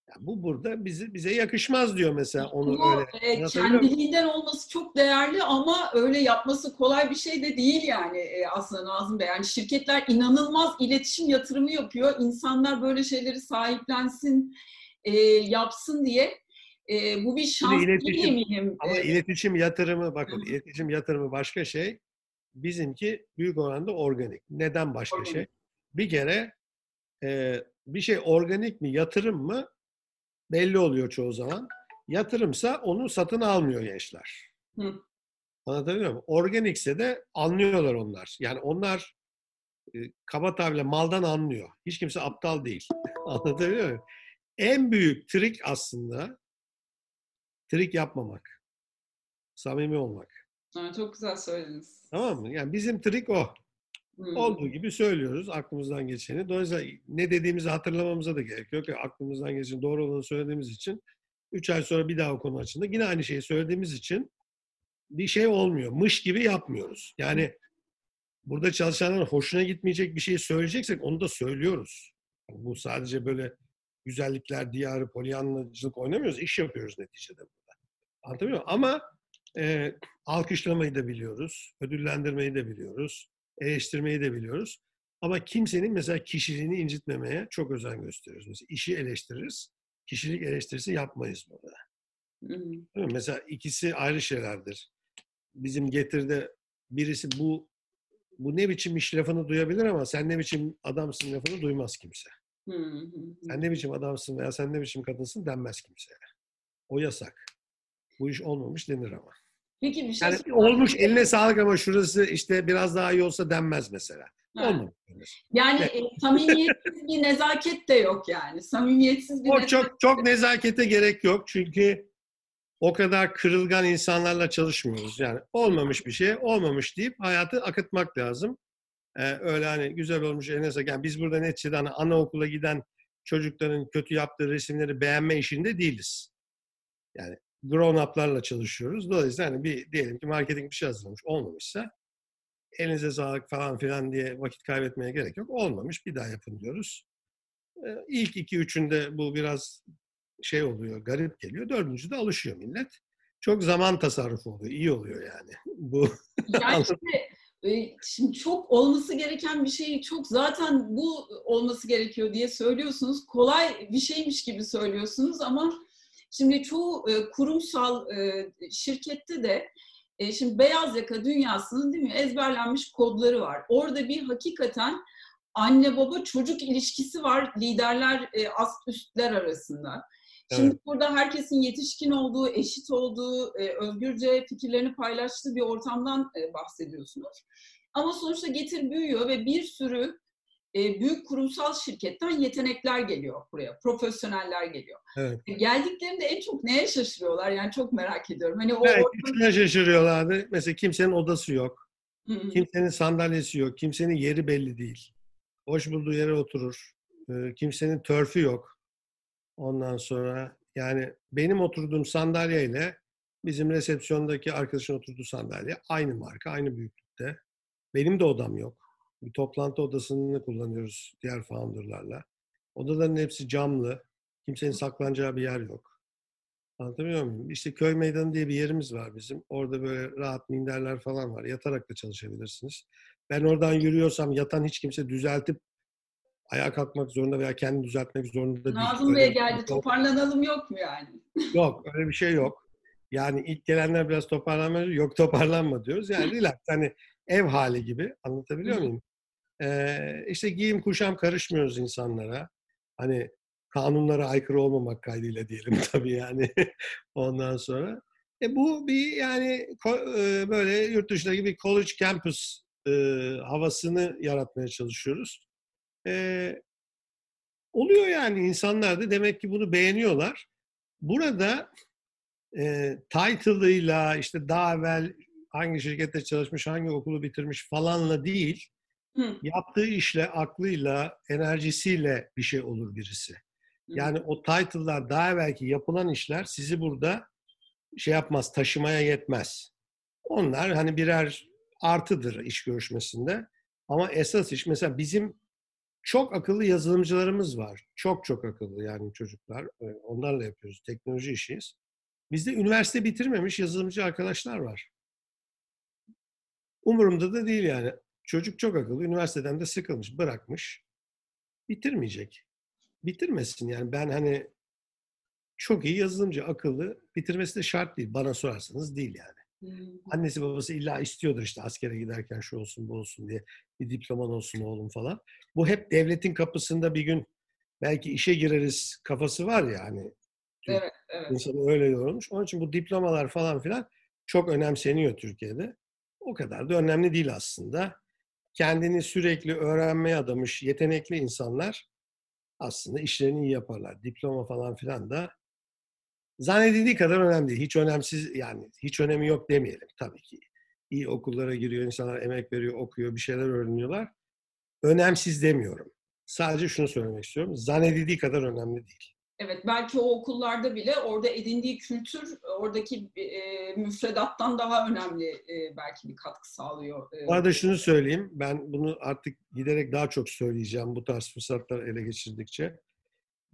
Ya bu burada bize bize yakışmaz diyor mesela onu Bu, öyle. e, kendiliğinden olması çok değerli ama öyle yapması kolay bir şey de değil yani e, aslında Nazım Bey. Yani şirketler inanılmaz iletişim yatırımı yapıyor. İnsanlar böyle şeyleri sahiplensin, e, yapsın diye. E, bu bir şans değil eminim. Ama iletişim yatırımı bakın Hı hı. iletişim yatırımı başka şey. Bizimki büyük oranda organik. Neden başka Organik. şey? Bir kere e, bir şey organik mi yatırım mı belli oluyor çoğu zaman. Yatırımsa onu satın almıyor gençler. Hı. Anlatabiliyor muyum? Organikse de anlıyorlar onlar. Yani onlar e, kaba tabirle maldan anlıyor. Hiç kimse aptal değil. *laughs* Anlatabiliyor muyum? En büyük trik aslında trik yapmamak. Samimi olmak. ha, çok güzel söylediniz. Tamam mı? Yani bizim trik o. Hı. Olduğu gibi söylüyoruz aklımızdan geçeni. Dolayısıyla ne dediğimizi hatırlamamıza da gerek yok. Yani aklımızdan geçen doğru olanı söylediğimiz için 3 ay sonra bir daha o konu açında yine aynı şeyi söylediğimiz için bir şey olmuyor. Mış gibi yapmıyoruz. Yani burada çalışanların hoşuna gitmeyecek bir şey söyleyeceksek onu da söylüyoruz. Bu sadece böyle güzellikler diyarı, polyanlacılık oynamıyoruz. iş yapıyoruz neticede burada. Anlatabiliyor muyum? Ama e, alkışlamayı da biliyoruz. Ödüllendirmeyi de biliyoruz eleştirmeyi de biliyoruz. Ama kimsenin mesela kişiliğini incitmemeye çok özen gösteriyoruz. Mesela işi eleştiririz, kişilik eleştirisi yapmayız burada. Mi? Mesela ikisi ayrı şeylerdir. Bizim getirde birisi bu bu ne biçim iş lafını duyabilir ama sen ne biçim adamsın lafını duymaz kimse. Sen ne biçim adamsın veya sen ne biçim kadınsın denmez kimseye. O yasak. Bu iş olmamış denir ama. Peki bir şey Yani olmuş eline sağlık ama şurası işte biraz daha iyi olsa denmez mesela. Olmamış. Yani e, samimiyetsiz bir nezaket de yok yani. Samimiyetsiz bir O nezaket çok çok nezakete gerek yok çünkü o kadar kırılgan insanlarla çalışmıyoruz. Yani olmamış bir şey, olmamış deyip hayatı akıtmak lazım. Ee, öyle hani güzel olmuş sağlık. Yani biz burada neticede hani anaokula giden çocukların kötü yaptığı resimleri beğenme işinde değiliz. Yani grown up'larla çalışıyoruz. Dolayısıyla hani bir diyelim ki marketing bir şey hazırlamış olmamışsa elinize sağlık falan filan diye vakit kaybetmeye gerek yok. Olmamış bir daha yapın diyoruz. Ee, İlk iki üçünde bu biraz şey oluyor, garip geliyor. Dördüncü de alışıyor millet. Çok zaman tasarrufu oluyor. iyi oluyor yani. *laughs* Bu Yani e, şimdi çok olması gereken bir şeyi çok zaten bu olması gerekiyor diye söylüyorsunuz. Kolay bir şeymiş gibi söylüyorsunuz ama şimdi çoğu e, kurumsal e, şirkette de e, şimdi beyaz yaka dünyasının değil mi ezberlenmiş kodları var. Orada bir hakikaten anne baba çocuk ilişkisi var liderler üstler arasında. Şimdi burada herkesin yetişkin olduğu, eşit olduğu, e, özgürce fikirlerini paylaştığı bir ortamdan e, bahsediyorsunuz. Ama sonuçta getir büyüyor ve bir sürü e, büyük kurumsal şirketten yetenekler geliyor buraya, profesyoneller geliyor. Evet. E, Geldiklerinde en çok neye şaşırıyorlar? Yani çok merak ediyorum. Hani o belki ortam- şaşırıyorlardı. Mesela kimsenin odası yok. Kimsenin sandalyesi yok. Kimsenin yeri belli değil. Hoş bulduğu yere oturur. Kimsenin törfü yok. Ondan sonra yani benim oturduğum sandalyeyle bizim resepsiyondaki arkadaşın oturduğu sandalye aynı marka, aynı büyüklükte. Benim de odam yok. Bir toplantı odasını kullanıyoruz diğer founderlarla. Odaların hepsi camlı. Kimsenin saklanacağı bir yer yok. Anlatabiliyor muyum? İşte köy meydanı diye bir yerimiz var bizim. Orada böyle rahat minderler falan var. Yatarak da çalışabilirsiniz. Ben oradan yürüyorsam yatan hiç kimse düzeltip ayağa kalkmak zorunda veya kendini düzeltmek zorunda değil. Nazım Bey geldi şey yok. toparlanalım yok mu yani? Yok öyle bir şey yok. Yani ilk gelenler biraz toparlanma yok toparlanma diyoruz. Yani *laughs* relax hani ev hali gibi anlatabiliyor muyum? Ee, işte giyim kuşam karışmıyoruz insanlara. Hani kanunlara aykırı olmamak kaydıyla diyelim *laughs* tabii yani ondan sonra. E bu bir yani e, böyle yurt dışındaki bir college campus e, havasını yaratmaya çalışıyoruz. E, oluyor yani insanlar da demek ki bunu beğeniyorlar. Burada e, title'ıyla işte daha evvel hangi şirkette çalışmış, hangi okulu bitirmiş falanla değil, Hı. yaptığı işle, aklıyla, enerjisiyle bir şey olur birisi. Yani o title'lar daha evvelki yapılan işler sizi burada şey yapmaz, taşımaya yetmez. Onlar hani birer artıdır iş görüşmesinde. Ama esas iş mesela bizim çok akıllı yazılımcılarımız var. Çok çok akıllı yani çocuklar. Ee, onlarla yapıyoruz. Teknoloji işiyiz. Bizde üniversite bitirmemiş yazılımcı arkadaşlar var. Umurumda da değil yani. Çocuk çok akıllı. Üniversiteden de sıkılmış. Bırakmış. Bitirmeyecek. Bitirmesin yani. Ben hani çok iyi yazılımcı, akıllı. Bitirmesi de şart değil. Bana sorarsanız değil yani. Annesi babası illa istiyordur işte askere giderken şu olsun bu olsun diye bir diploman olsun oğlum falan. Bu hep devletin kapısında bir gün belki işe gireriz kafası var ya hani. Evet, evet. İnsanı öyle yorulmuş. Onun için bu diplomalar falan filan çok önemseniyor Türkiye'de. O kadar da önemli değil aslında. Kendini sürekli öğrenmeye adamış yetenekli insanlar aslında işlerini iyi yaparlar. Diploma falan filan da zannedildiği kadar önemli değil. Hiç önemsiz yani hiç önemi yok demeyelim tabii ki. İyi okullara giriyor, insanlar emek veriyor, okuyor, bir şeyler öğreniyorlar. Önemsiz demiyorum. Sadece şunu söylemek istiyorum. Zannedildiği kadar önemli değil. Evet, belki o okullarda bile orada edindiği kültür oradaki e, müfredattan daha önemli e, belki bir katkı sağlıyor. E. Bu arada şunu söyleyeyim. Ben bunu artık giderek daha çok söyleyeceğim bu tarz fırsatlar ele geçirdikçe.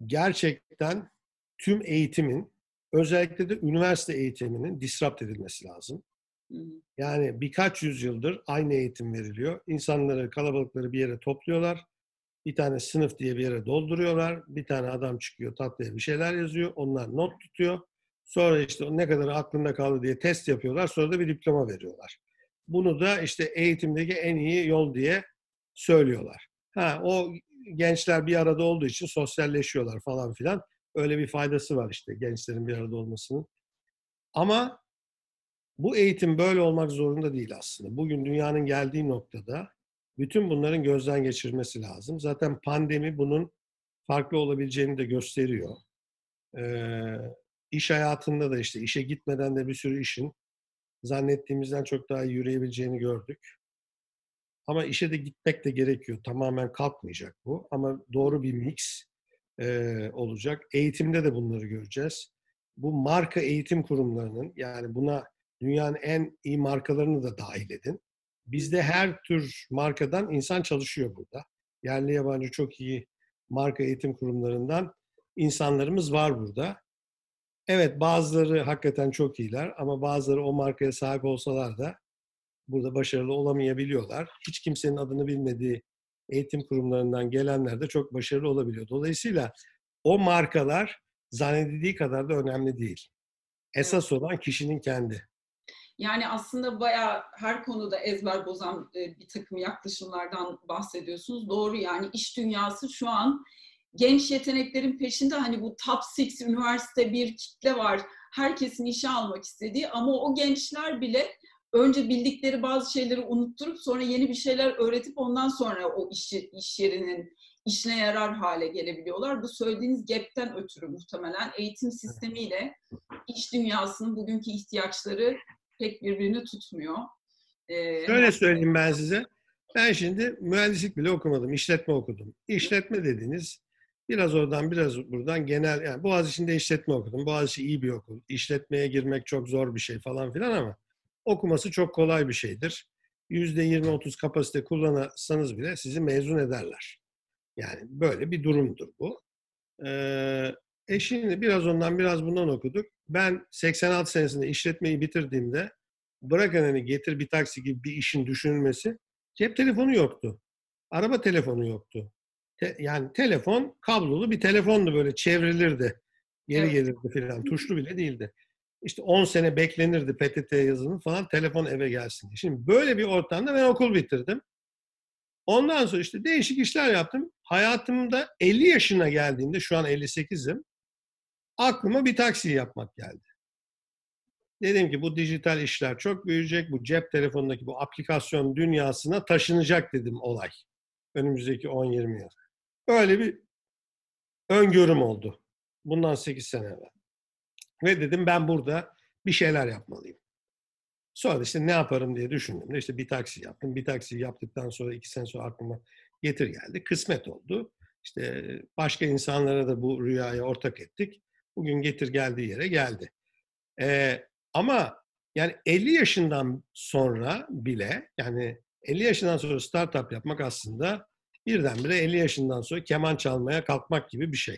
Gerçekten tüm eğitimin özellikle de üniversite eğitiminin disrupt edilmesi lazım. Yani birkaç yüzyıldır aynı eğitim veriliyor. İnsanları, kalabalıkları bir yere topluyorlar. Bir tane sınıf diye bir yere dolduruyorlar. Bir tane adam çıkıyor tatlıya bir şeyler yazıyor. Onlar not tutuyor. Sonra işte ne kadar aklında kaldı diye test yapıyorlar. Sonra da bir diploma veriyorlar. Bunu da işte eğitimdeki en iyi yol diye söylüyorlar. Ha o gençler bir arada olduğu için sosyalleşiyorlar falan filan. Öyle bir faydası var işte gençlerin bir arada olmasının. Ama bu eğitim böyle olmak zorunda değil aslında. Bugün dünyanın geldiği noktada bütün bunların gözden geçirmesi lazım. Zaten pandemi bunun farklı olabileceğini de gösteriyor. Ee, iş hayatında da işte işe gitmeden de bir sürü işin zannettiğimizden çok daha iyi yürüyebileceğini gördük. Ama işe de gitmek de gerekiyor. Tamamen kalkmayacak bu. Ama doğru bir mix e, olacak. Eğitimde de bunları göreceğiz. Bu marka eğitim kurumlarının yani buna dünyanın en iyi markalarını da dahil edin. Bizde her tür markadan insan çalışıyor burada. Yerli yabancı çok iyi marka eğitim kurumlarından insanlarımız var burada. Evet bazıları hakikaten çok iyiler ama bazıları o markaya sahip olsalar da burada başarılı olamayabiliyorlar. Hiç kimsenin adını bilmediği eğitim kurumlarından gelenler de çok başarılı olabiliyor. Dolayısıyla o markalar zannedildiği kadar da önemli değil. Esas olan kişinin kendi. Yani aslında bayağı her konuda ezber bozan e, bir takım yaklaşımlardan bahsediyorsunuz. Doğru yani iş dünyası şu an genç yeteneklerin peşinde hani bu top six üniversite bir kitle var. Herkesin işe almak istediği ama o gençler bile önce bildikleri bazı şeyleri unutturup sonra yeni bir şeyler öğretip ondan sonra o işi, iş yerinin işine yarar hale gelebiliyorlar. Bu söylediğiniz gap'ten ötürü muhtemelen eğitim sistemiyle iş dünyasının bugünkü ihtiyaçları pek birbirini tutmuyor. Ee, Şöyle söyleyeyim ben size. Ben şimdi mühendislik bile okumadım. işletme okudum. İşletme dediğiniz biraz oradan biraz buradan genel yani Boğaziçi'nde işletme okudum. Boğaziçi iyi bir okul. İşletmeye girmek çok zor bir şey falan filan ama okuması çok kolay bir şeydir. %20-30 kapasite kullanırsanız bile sizi mezun ederler. Yani böyle bir durumdur bu. Ee, e şimdi biraz ondan biraz bundan okuduk. Ben 86 senesinde işletmeyi bitirdiğimde bırakın hani getir bir taksi gibi bir işin düşünülmesi cep telefonu yoktu. Araba telefonu yoktu. Te, yani telefon kablolu bir telefondu böyle çevrilirdi. Geri evet. gelirdi filan. Tuşlu bile değildi. İşte 10 sene beklenirdi PTT yazının falan telefon eve gelsin. Şimdi böyle bir ortamda ben okul bitirdim. Ondan sonra işte değişik işler yaptım. Hayatımda 50 yaşına geldiğimde şu an 58'im aklıma bir taksi yapmak geldi. Dedim ki bu dijital işler çok büyüyecek. Bu cep telefonundaki bu aplikasyon dünyasına taşınacak dedim olay. Önümüzdeki 10-20 yıl. Öyle bir öngörüm oldu. Bundan 8 sene evvel. Ve dedim ben burada bir şeyler yapmalıyım. Sonra işte ne yaparım diye düşündüm. İşte bir taksi yaptım. Bir taksi yaptıktan sonra iki sene sonra aklıma getir geldi. Kısmet oldu. İşte başka insanlara da bu rüyaya ortak ettik. Bugün getir geldiği yere geldi. Ee, ama Yani 50 yaşından sonra bile yani 50 yaşından sonra startup yapmak aslında birdenbire 50 yaşından sonra keman çalmaya kalkmak gibi bir şey.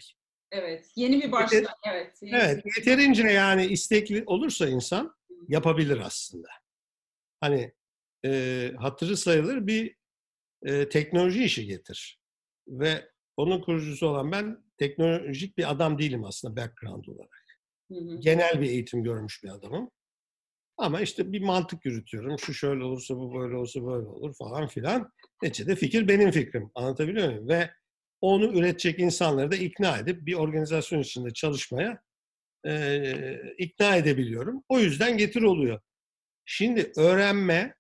Evet, yeni bir başlangıç. Evet, yeni evet, yeterince yani istekli olursa insan yapabilir aslında. Hani e, hatırı sayılır bir e, teknoloji işi getir. Ve onun kurucusu olan ben teknolojik bir adam değilim aslında background olarak. Hı hı. Genel bir eğitim görmüş bir adamım. Ama işte bir mantık yürütüyorum. Şu şöyle olursa bu böyle olursa böyle olur falan filan. Neticede fikir benim fikrim. Anlatabiliyor muyum? Ve onu üretecek insanları da ikna edip bir organizasyon içinde çalışmaya e, ikna edebiliyorum. O yüzden getir oluyor. Şimdi öğrenme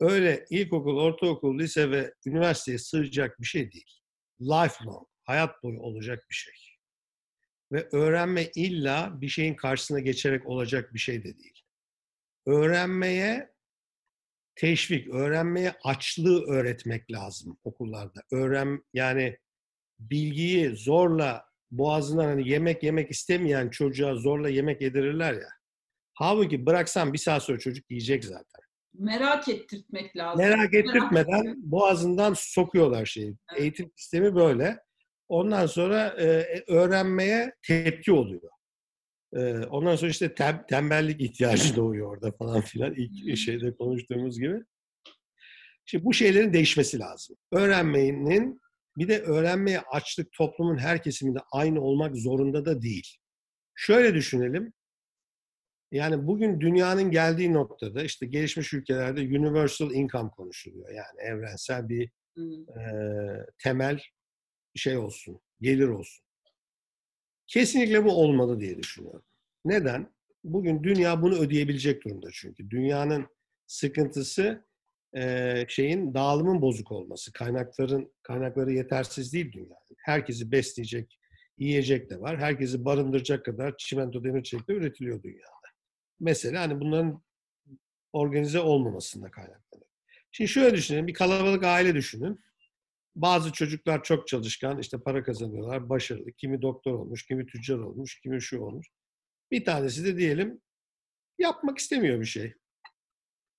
öyle ilkokul, ortaokul, lise ve üniversiteye sığacak bir şey değil. Lifelong, hayat boyu olacak bir şey. Ve öğrenme illa bir şeyin karşısına geçerek olacak bir şey de değil. Öğrenmeye teşvik, öğrenmeye açlığı öğretmek lazım okullarda. Öğren yani bilgiyi zorla boğazından hani yemek yemek istemeyen çocuğa zorla yemek yedirirler ya. Halbuki bıraksan bir saat sonra çocuk yiyecek zaten. Merak ettirtmek lazım. Merak ettirtmeden Merak boğazından sokuyorlar şeyi. Evet. Eğitim sistemi böyle. Ondan sonra e, öğrenmeye tepki oluyor. E, ondan sonra işte tem, tembellik ihtiyacı *laughs* doğuyor orada falan filan. İlk şeyde konuştuğumuz gibi. Şimdi bu şeylerin değişmesi lazım. Öğrenmenin bir de öğrenmeye açlık toplumun her kesiminde aynı olmak zorunda da değil. Şöyle düşünelim. Yani bugün dünyanın geldiği noktada işte gelişmiş ülkelerde universal income konuşuluyor. Yani evrensel bir e, temel şey olsun, gelir olsun. Kesinlikle bu olmalı diye düşünüyorum. Neden? Bugün dünya bunu ödeyebilecek durumda çünkü. Dünyanın sıkıntısı şeyin dağılımın bozuk olması. Kaynakların kaynakları yetersiz değil dünyanın. Herkesi besleyecek, yiyecek de var. Herkesi barındıracak kadar çimento demir çelik de üretiliyor dünyada. Mesela hani bunların organize olmamasında kaynaklanıyor. Şimdi şöyle düşünün, bir kalabalık aile düşünün. Bazı çocuklar çok çalışkan, işte para kazanıyorlar, başarılı. Kimi doktor olmuş, kimi tüccar olmuş, kimi şu olmuş. Bir tanesi de diyelim yapmak istemiyor bir şey.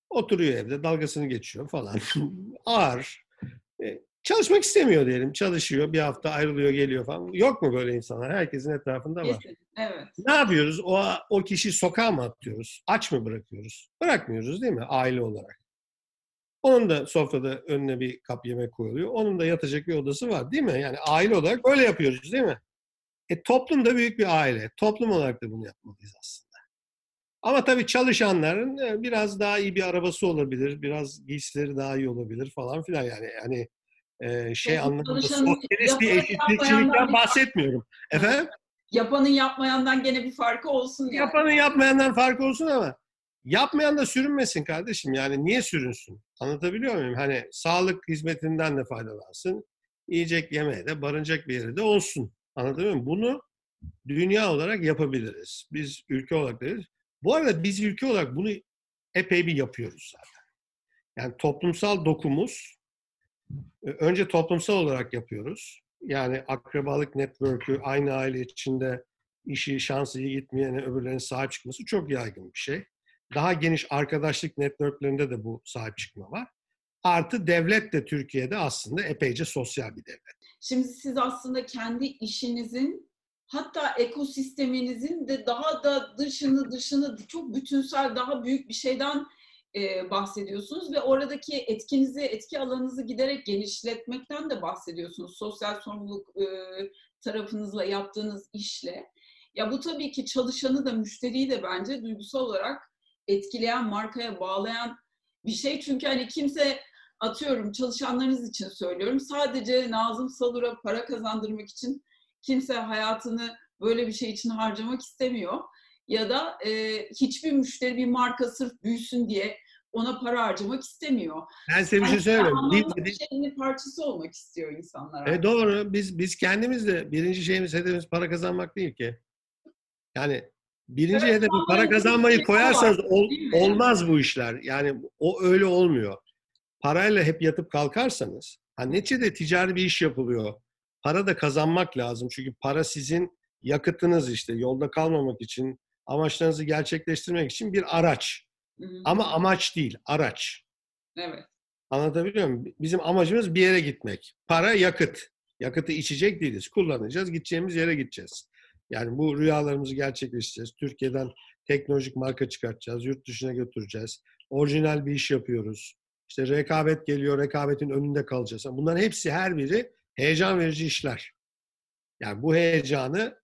Oturuyor evde, dalgasını geçiyor falan. *laughs* Ağır. E, çalışmak istemiyor diyelim. Çalışıyor, bir hafta ayrılıyor, geliyor falan. Yok mu böyle insanlar? Herkesin etrafında var. Evet. Ne yapıyoruz? O, o kişi sokağa mı atıyoruz? Aç mı bırakıyoruz? Bırakmıyoruz değil mi? Aile olarak. Onun da sofrada önüne bir kap yemek koyuluyor. Onun da yatacak bir odası var değil mi? Yani aile olarak öyle yapıyoruz değil mi? E toplum da büyük bir aile. Toplum olarak da bunu yapmalıyız aslında. Ama tabii çalışanların e, biraz daha iyi bir arabası olabilir, biraz giysileri daha iyi olabilir falan filan yani. Yani e, şey anlamında sosyalist bir eşitlikçilikten bahsetmiyorum. Efendim? Yapanın yapmayandan gene bir farkı olsun yani. Yapanın yapmayandan farkı olsun ama yapmayan da sürünmesin kardeşim. Yani niye sürünsün? Anlatabiliyor muyum? Hani sağlık hizmetinden de faydalansın. Yiyecek yemeğe de barınacak bir yeri de olsun. Anlatabiliyor muyum? Bunu dünya olarak yapabiliriz. Biz ülke olarak da bu arada biz ülke olarak bunu epey bir yapıyoruz zaten. Yani toplumsal dokumuz e, önce toplumsal olarak yapıyoruz. Yani akrabalık network'ü aynı aile içinde işi şansı iyi gitmeyene öbürlerine sahip çıkması çok yaygın bir şey. Daha geniş arkadaşlık networklerinde de bu sahip çıkma var. Artı devlet de Türkiye'de aslında epeyce sosyal bir devlet. Şimdi siz aslında kendi işinizin hatta ekosisteminizin de daha da dışını dışını çok bütünsel daha büyük bir şeyden e, bahsediyorsunuz ve oradaki etkinizi, etki alanınızı giderek genişletmekten de bahsediyorsunuz. Sosyal sorumluluk e, tarafınızla yaptığınız işle. Ya bu tabii ki çalışanı da müşteriyi de bence duygusal olarak etkileyen, markaya bağlayan bir şey. Çünkü hani kimse atıyorum çalışanlarınız için söylüyorum. Sadece Nazım Salur'a para kazandırmak için kimse hayatını böyle bir şey için harcamak istemiyor. Ya da e, hiçbir müşteri bir marka sırf büyüsün diye ona para harcamak istemiyor. Ben size bir şey söyleyeyim. Bir, şeyin parçası olmak istiyor insanlar. E, doğru. Biz biz kendimiz de birinci şeyimiz hedefimiz para kazanmak değil ki. Yani birinci evet, hedefe para kazanmayı koyarsanız ol, olmaz bu işler. Yani o öyle olmuyor. Parayla hep yatıp kalkarsanız, ha neticede ticari bir iş yapılıyor. Para da kazanmak lazım. Çünkü para sizin yakıtınız işte. Yolda kalmamak için, amaçlarınızı gerçekleştirmek için bir araç. Hı hı. Ama amaç değil, araç. Evet. Anlatabiliyor muyum? Bizim amacımız bir yere gitmek. Para yakıt. Yakıtı içecek değiliz. Kullanacağız, gideceğimiz yere gideceğiz. Yani bu rüyalarımızı gerçekleştireceğiz. Türkiye'den teknolojik marka çıkartacağız, yurt dışına götüreceğiz. Orijinal bir iş yapıyoruz. İşte rekabet geliyor, rekabetin önünde kalacağız. Bunların hepsi her biri heyecan verici işler. Yani bu heyecanı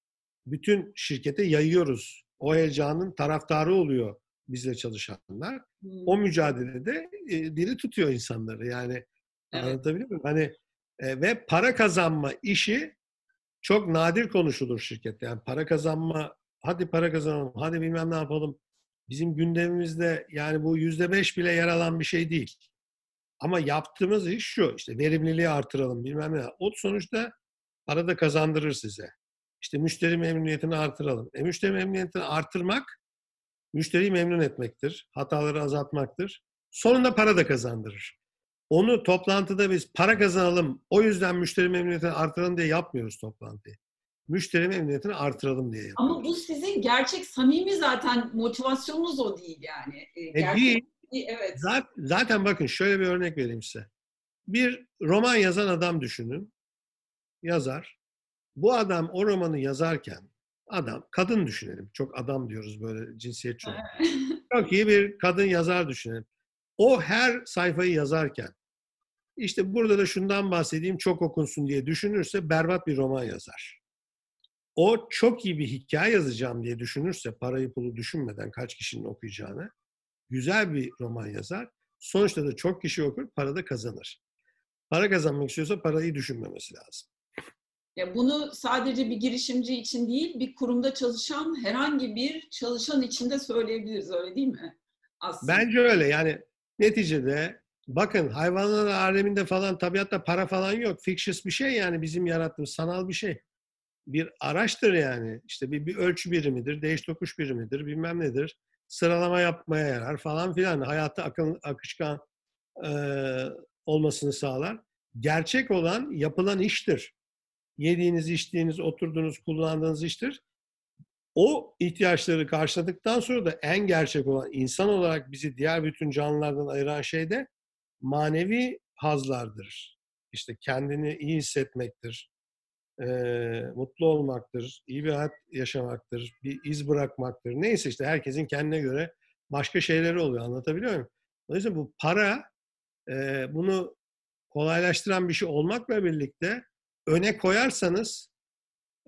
bütün şirkete yayıyoruz. O heyecanın taraftarı oluyor bizle çalışanlar. Hmm. O mücadelede e, diri tutuyor insanları. Yani evet. anlatabiliyor muyum? Hani e, ve para kazanma işi çok nadir konuşulur şirkette. Yani para kazanma, hadi para kazanalım, hadi bilmem ne yapalım. Bizim gündemimizde yani bu yüzde beş bile yer alan bir şey değil. Ama yaptığımız iş şu, işte verimliliği artıralım bilmem ne. O sonuçta para da kazandırır size. İşte müşteri memnuniyetini artıralım. E müşteri memnuniyetini artırmak, müşteriyi memnun etmektir. Hataları azaltmaktır. Sonunda para da kazandırır. Onu toplantıda biz para kazanalım, o yüzden müşteri memnuniyetini artıralım diye yapmıyoruz toplantıyı. Müşteri memnuniyetini artıralım diye yapıyoruz. Ama bu sizin gerçek samimi zaten motivasyonunuz o değil yani. E, gerçek, e değil. Evet. Zaten, zaten bakın şöyle bir örnek vereyim size. Bir roman yazan adam düşünün. Yazar. Bu adam o romanı yazarken adam, kadın düşünelim. Çok adam diyoruz böyle cinsiyetçi olarak. *laughs* çok iyi bir kadın yazar düşünelim. O her sayfayı yazarken işte burada da şundan bahsedeyim çok okunsun diye düşünürse berbat bir roman yazar. O çok iyi bir hikaye yazacağım diye düşünürse parayı pulu düşünmeden kaç kişinin okuyacağını güzel bir roman yazar. Sonuçta da çok kişi okur, para da kazanır. Para kazanmak istiyorsa parayı düşünmemesi lazım. Ya bunu sadece bir girişimci için değil, bir kurumda çalışan herhangi bir çalışan için de söyleyebiliriz öyle değil mi? Aslında. Bence öyle. Yani neticede bakın hayvanlar aleminde falan tabiatta para falan yok. Fictitious bir şey yani bizim yarattığımız sanal bir şey. Bir araçtır yani. İşte bir, bir ölçü birimidir, değiş tokuş birimidir, bilmem nedir. Sıralama yapmaya yarar falan filan. Hayatı akın, akışkan e, olmasını sağlar. Gerçek olan yapılan iştir. Yediğiniz, içtiğiniz, oturduğunuz, kullandığınız iştir. O ihtiyaçları karşıladıktan sonra da en gerçek olan insan olarak bizi diğer bütün canlılardan ayıran şey de manevi hazlardır. İşte kendini iyi hissetmektir, e, mutlu olmaktır, iyi bir hayat yaşamaktır, bir iz bırakmaktır. Neyse işte herkesin kendine göre başka şeyleri oluyor. Anlatabiliyor muyum? Dolayısıyla bu para e, bunu kolaylaştıran bir şey olmakla birlikte öne koyarsanız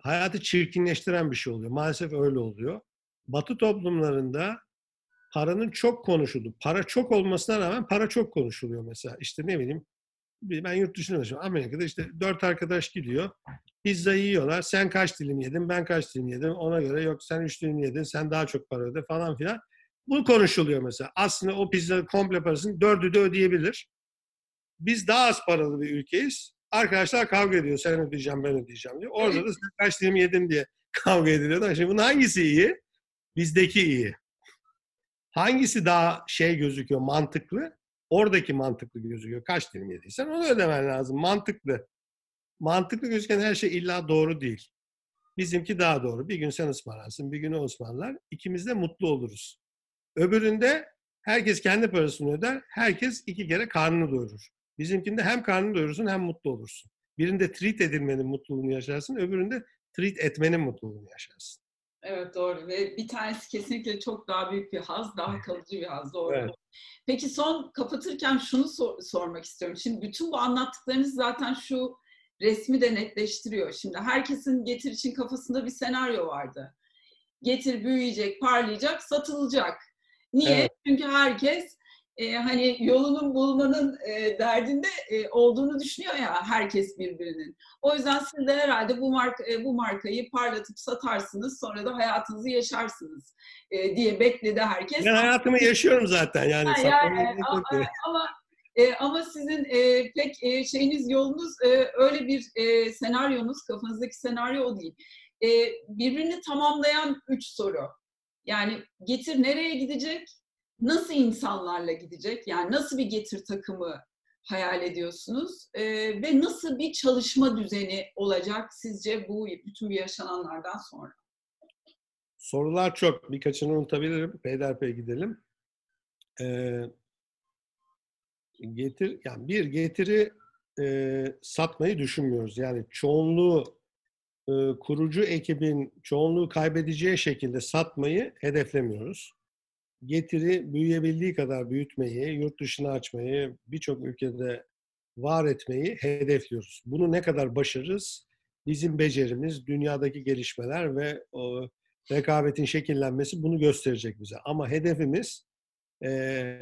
hayatı çirkinleştiren bir şey oluyor. Maalesef öyle oluyor. Batı toplumlarında paranın çok konuşulduğu, para çok olmasına rağmen para çok konuşuluyor mesela. İşte ne bileyim ben yurt dışında yaşıyorum. Amerika'da işte dört arkadaş gidiyor. Pizza yiyorlar. Sen kaç dilim yedin, ben kaç dilim yedim. Ona göre yok sen üç dilim yedin, sen daha çok para öde falan filan. Bu konuşuluyor mesela. Aslında o pizza komple parasını dördü de ödeyebilir. Biz daha az paralı bir ülkeyiz. Arkadaşlar kavga ediyor. Sen ödeyeceğim, ben ödeyeceğim diyor. Orada da sen kaç dilim yedin diye *laughs* kavga ediliyor. Şimdi bunun hangisi iyi? Bizdeki iyi. Hangisi daha şey gözüküyor, mantıklı? Oradaki mantıklı gözüküyor. Kaç dilim yediysen onu ödemen lazım. Mantıklı. Mantıklı gözüken her şey illa doğru değil. Bizimki daha doğru. Bir gün sen ısmarlarsın, bir gün o ısmarlar. İkimiz de mutlu oluruz. Öbüründe herkes kendi parasını öder, herkes iki kere karnını doyurur. Bizimkinde hem karnını doyurursun hem mutlu olursun. Birinde treat edilmenin mutluluğunu yaşarsın, öbüründe treat etmenin mutluluğunu yaşarsın. Evet doğru ve bir tanesi kesinlikle çok daha büyük bir haz, daha kalıcı bir haz doğru. Evet. Peki son kapatırken şunu sor- sormak istiyorum. Şimdi bütün bu anlattıklarınız zaten şu resmi de netleştiriyor. Şimdi herkesin getir için kafasında bir senaryo vardı. Getir büyüyecek, parlayacak, satılacak. Niye? Evet. Çünkü herkes e, hani yolunun bulmanın e, derdinde e, olduğunu düşünüyor ya herkes birbirinin. O yüzden siz de herhalde bu marka e, bu markayı parlatıp satarsınız sonra da hayatınızı yaşarsınız e, diye bekledi herkes. Ben hayatımı yaşıyorum zaten yani. Ha, yani ama, ama e, ama sizin e, pek e, şeyiniz yolunuz e, öyle bir e, senaryonuz kafanızdaki senaryo o değil. E, birbirini tamamlayan üç soru. Yani getir nereye gidecek? Nasıl insanlarla gidecek? Yani nasıl bir getir takımı hayal ediyorsunuz? E, ve nasıl bir çalışma düzeni olacak sizce bu bütün bu yaşananlardan sonra? Sorular çok. Birkaçını unutabilirim. Peyderpey gidelim. Ee, getir, yani bir getiri e, satmayı düşünmüyoruz. Yani çoğunluğu e, kurucu ekibin çoğunluğu kaybedeceği şekilde satmayı hedeflemiyoruz. Getiri büyüyebildiği kadar büyütmeyi, yurt dışına açmayı, birçok ülkede var etmeyi hedefliyoruz. Bunu ne kadar başarırız? Bizim becerimiz, dünyadaki gelişmeler ve o, rekabetin şekillenmesi bunu gösterecek bize. Ama hedefimiz e,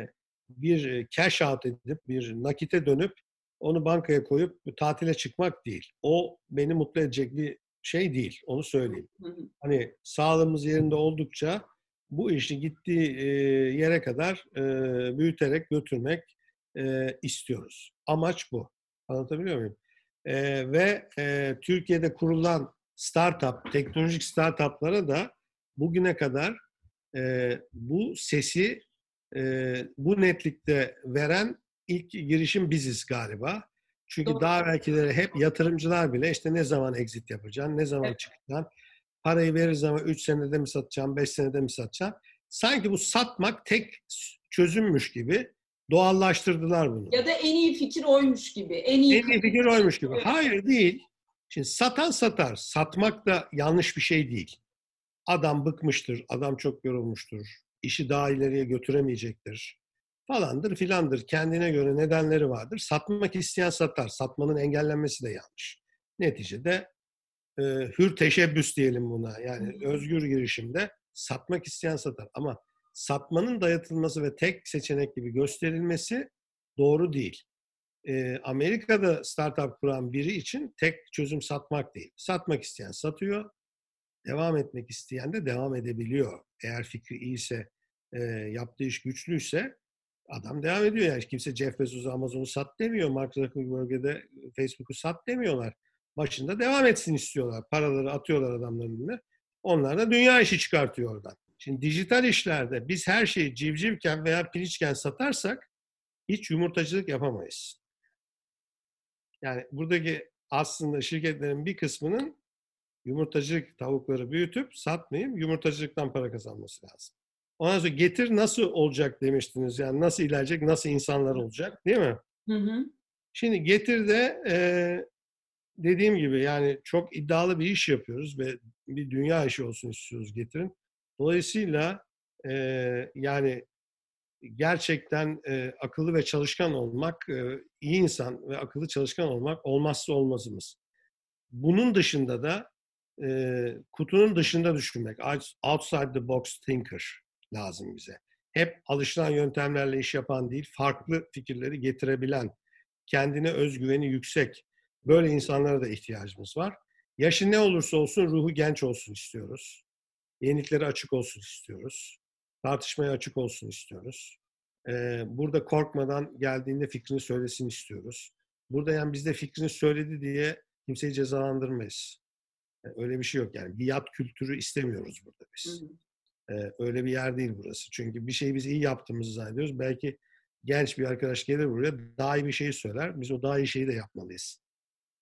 bir cash out edip, bir nakite dönüp onu bankaya koyup tatile çıkmak değil. O beni mutlu edecek bir şey değil. Onu söyleyeyim. Hani sağlığımız yerinde oldukça bu işi gittiği e, yere kadar e, büyüterek götürmek e, istiyoruz. Amaç bu. Anlatabiliyor muyum? E, ve e, Türkiye'de kurulan startup, teknolojik startuplara da bugüne kadar e, bu sesi e, bu netlikte veren ilk girişim biziz galiba. Çünkü Doğru. daha belkileri hep yatırımcılar bile işte ne zaman exit yapacaksın, ne zaman evet. çıkacaksın, parayı verir zaman 3 senede mi satacaksın, 5 senede mi satacaksın. Sanki bu satmak tek çözümmüş gibi doğallaştırdılar bunu. Ya da en iyi fikir oymuş gibi. En iyi, en iyi fikir oymuş gibi. Hayır değil. Şimdi satan satar. Satmak da yanlış bir şey değil. Adam bıkmıştır, adam çok yorulmuştur, işi daha ileriye götüremeyecektir falandır filandır. Kendine göre nedenleri vardır. Satmak isteyen satar. Satmanın engellenmesi de yanlış. Neticede e, hür teşebbüs diyelim buna. Yani özgür girişimde satmak isteyen satar. Ama satmanın dayatılması ve tek seçenek gibi gösterilmesi doğru değil. E, Amerika'da startup kuran biri için tek çözüm satmak değil. Satmak isteyen satıyor. Devam etmek isteyen de devam edebiliyor. Eğer fikri iyiyse, e, yaptığı iş güçlüyse adam devam ediyor yani. Kimse Jeff Bezos'u Amazon'u sat demiyor. Mark Zuckerberg'e de Facebook'u sat demiyorlar. Başında devam etsin istiyorlar. Paraları atıyorlar adamların önüne. Onlar da dünya işi çıkartıyor oradan. Şimdi dijital işlerde biz her şeyi civcivken veya piliçken satarsak hiç yumurtacılık yapamayız. Yani buradaki aslında şirketlerin bir kısmının yumurtacılık tavukları büyütüp satmayıp yumurtacılıktan para kazanması lazım. Ondan sonra getir nasıl olacak demiştiniz. Yani nasıl ilerleyecek, nasıl insanlar olacak değil mi? Hı hı. Şimdi getir de e, dediğim gibi yani çok iddialı bir iş yapıyoruz ve bir dünya işi olsun istiyoruz getirin. Dolayısıyla e, yani gerçekten e, akıllı ve çalışkan olmak, e, iyi insan ve akıllı çalışkan olmak olmazsa olmazımız. Bunun dışında da e, kutunun dışında düşünmek, outside the box thinker lazım bize. Hep alışılan yöntemlerle iş yapan değil, farklı fikirleri getirebilen, kendine özgüveni yüksek, böyle insanlara da ihtiyacımız var. Yaşı ne olursa olsun ruhu genç olsun istiyoruz. Yeniliklere açık olsun istiyoruz. Tartışmaya açık olsun istiyoruz. Ee, burada korkmadan geldiğinde fikrini söylesin istiyoruz. Burada yani bizde fikrini söyledi diye kimseyi cezalandırmayız. Yani öyle bir şey yok yani. Biat kültürü istemiyoruz burada biz. Ee, öyle bir yer değil burası. Çünkü bir şeyi biz iyi yaptığımızı zannediyoruz. Belki genç bir arkadaş gelir buraya daha iyi bir şey söyler. Biz o daha iyi şeyi de yapmalıyız.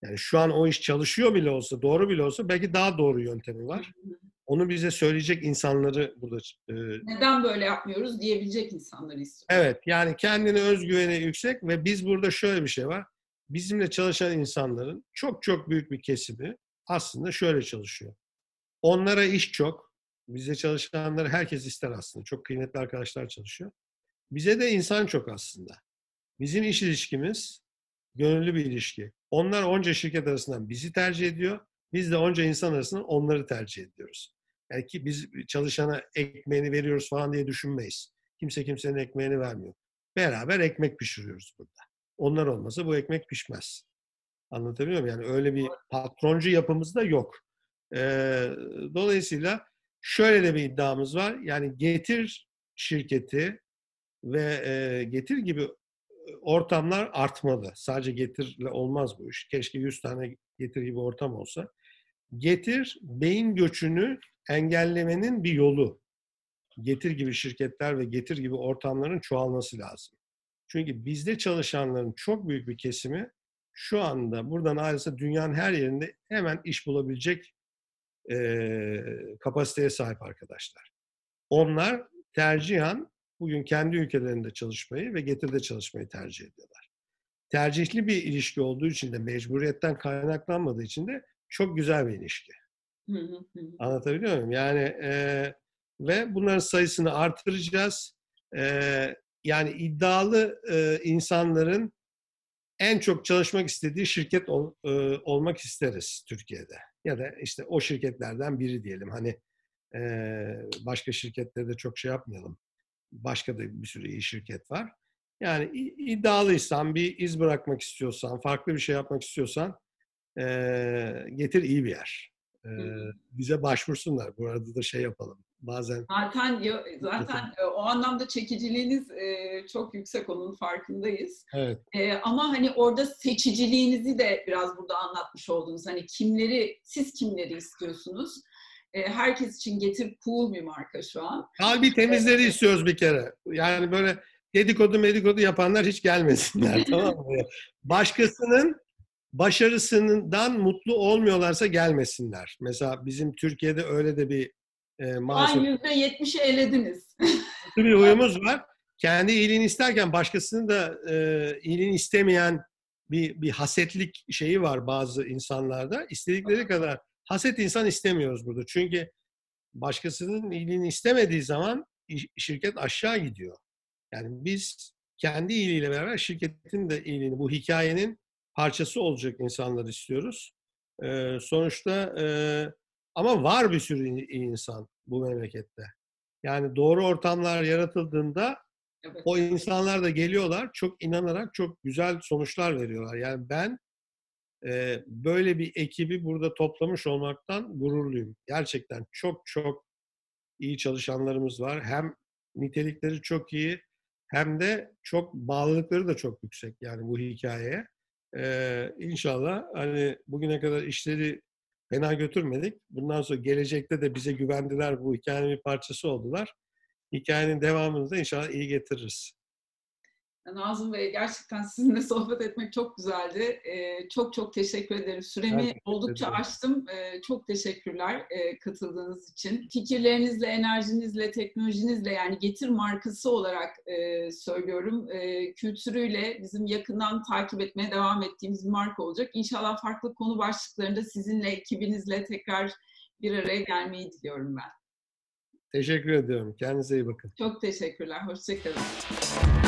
Yani şu an o iş çalışıyor bile olsa, doğru bile olsa belki daha doğru yöntemi var. Onu bize söyleyecek insanları burada... E, Neden böyle yapmıyoruz diyebilecek insanları istiyoruz. Evet, yani kendine özgüveni yüksek ve biz burada şöyle bir şey var. Bizimle çalışan insanların çok çok büyük bir kesimi aslında şöyle çalışıyor. Onlara iş çok, Bize çalışanları herkes ister aslında. Çok kıymetli arkadaşlar çalışıyor. Bize de insan çok aslında. Bizim iş ilişkimiz gönüllü bir ilişki. Onlar onca şirket arasından bizi tercih ediyor. Biz de onca insan arasından onları tercih ediyoruz. Yani ki biz çalışana ekmeğini veriyoruz falan diye düşünmeyiz. Kimse kimsenin ekmeğini vermiyor. Beraber ekmek pişiriyoruz burada. Onlar olmasa bu ekmek pişmez. Anlatabiliyor muyum? Yani öyle bir patroncu yapımız da yok. Ee, dolayısıyla Şöyle de bir iddiamız var. Yani Getir şirketi ve e, Getir gibi ortamlar artmalı. Sadece Getir'le olmaz bu iş. Keşke 100 tane Getir gibi ortam olsa. Getir beyin göçünü engellemenin bir yolu. Getir gibi şirketler ve Getir gibi ortamların çoğalması lazım. Çünkü bizde çalışanların çok büyük bir kesimi şu anda buradan ayrılsa dünyanın her yerinde hemen iş bulabilecek e, kapasiteye sahip arkadaşlar. Onlar tercihen bugün kendi ülkelerinde çalışmayı ve getirde çalışmayı tercih ediyorlar. Tercihli bir ilişki olduğu için de mecburiyetten kaynaklanmadığı için de çok güzel bir ilişki. Anlatabiliyor muyum? Yani e, ve bunların sayısını artıracağız. E, yani iddialı e, insanların en çok çalışmak istediği şirket ol, e, olmak isteriz Türkiye'de. Ya da işte o şirketlerden biri diyelim. Hani e, başka şirketlerde çok şey yapmayalım. Başka da bir sürü iyi şirket var. Yani iddialıysan, bir iz bırakmak istiyorsan, farklı bir şey yapmak istiyorsan e, getir iyi bir yer. E, bize başvursunlar. Bu arada da şey yapalım bazen. Zaten zaten e, o anlamda çekiciliğiniz e, çok yüksek onun farkındayız. Evet. E, ama hani orada seçiciliğinizi de biraz burada anlatmış oldunuz. Hani kimleri siz kimleri istiyorsunuz? Herkes için getir cool bir marka şu an. Kalbi temizleri istiyoruz bir kere. Yani böyle dedikodu medikodu yapanlar hiç gelmesinler *laughs* tamam mı? Başkasının başarısından mutlu olmuyorlarsa gelmesinler. Mesela bizim Türkiye'de öyle de bir e, maalesef... yüzde yetmişi elediniz. bir huyumuz *laughs* var. Kendi iyiliğini isterken başkasının da e, iyiliğini istemeyen bir, bir hasetlik şeyi var bazı insanlarda. İstedikleri kadar haset insan istemiyoruz burada. Çünkü başkasının iyiliğini istemediği zaman şirket aşağı gidiyor. Yani biz kendi iyiliğiyle beraber şirketin de iyiliğini, bu hikayenin parçası olacak insanlar istiyoruz. Ee, sonuçta e, ama var bir sürü iyi insan bu memlekette. Yani doğru ortamlar yaratıldığında evet. o insanlar da geliyorlar, çok inanarak çok güzel sonuçlar veriyorlar. Yani ben böyle bir ekibi burada toplamış olmaktan gururluyum. Gerçekten çok çok iyi çalışanlarımız var. Hem nitelikleri çok iyi hem de çok bağlılıkları da çok yüksek yani bu hikayeye. Ee, inşallah hani bugüne kadar işleri fena götürmedik. Bundan sonra gelecekte de bize güvendiler, bu hikayenin bir parçası oldular. Hikayenin devamını da inşallah iyi getiririz. Nazım Bey gerçekten sizinle *laughs* sohbet etmek çok güzeldi. Ee, çok çok teşekkür ederim. Süremi teşekkür oldukça ederim. aştım. Ee, çok teşekkürler e, katıldığınız için. Fikirlerinizle, enerjinizle, teknolojinizle yani Getir markası olarak e, söylüyorum. E, kültürüyle bizim yakından takip etmeye devam ettiğimiz bir marka olacak. İnşallah farklı konu başlıklarında sizinle, ekibinizle tekrar bir araya gelmeyi diliyorum ben. Teşekkür ediyorum. Kendinize iyi bakın. Çok teşekkürler. Hoşçakalın.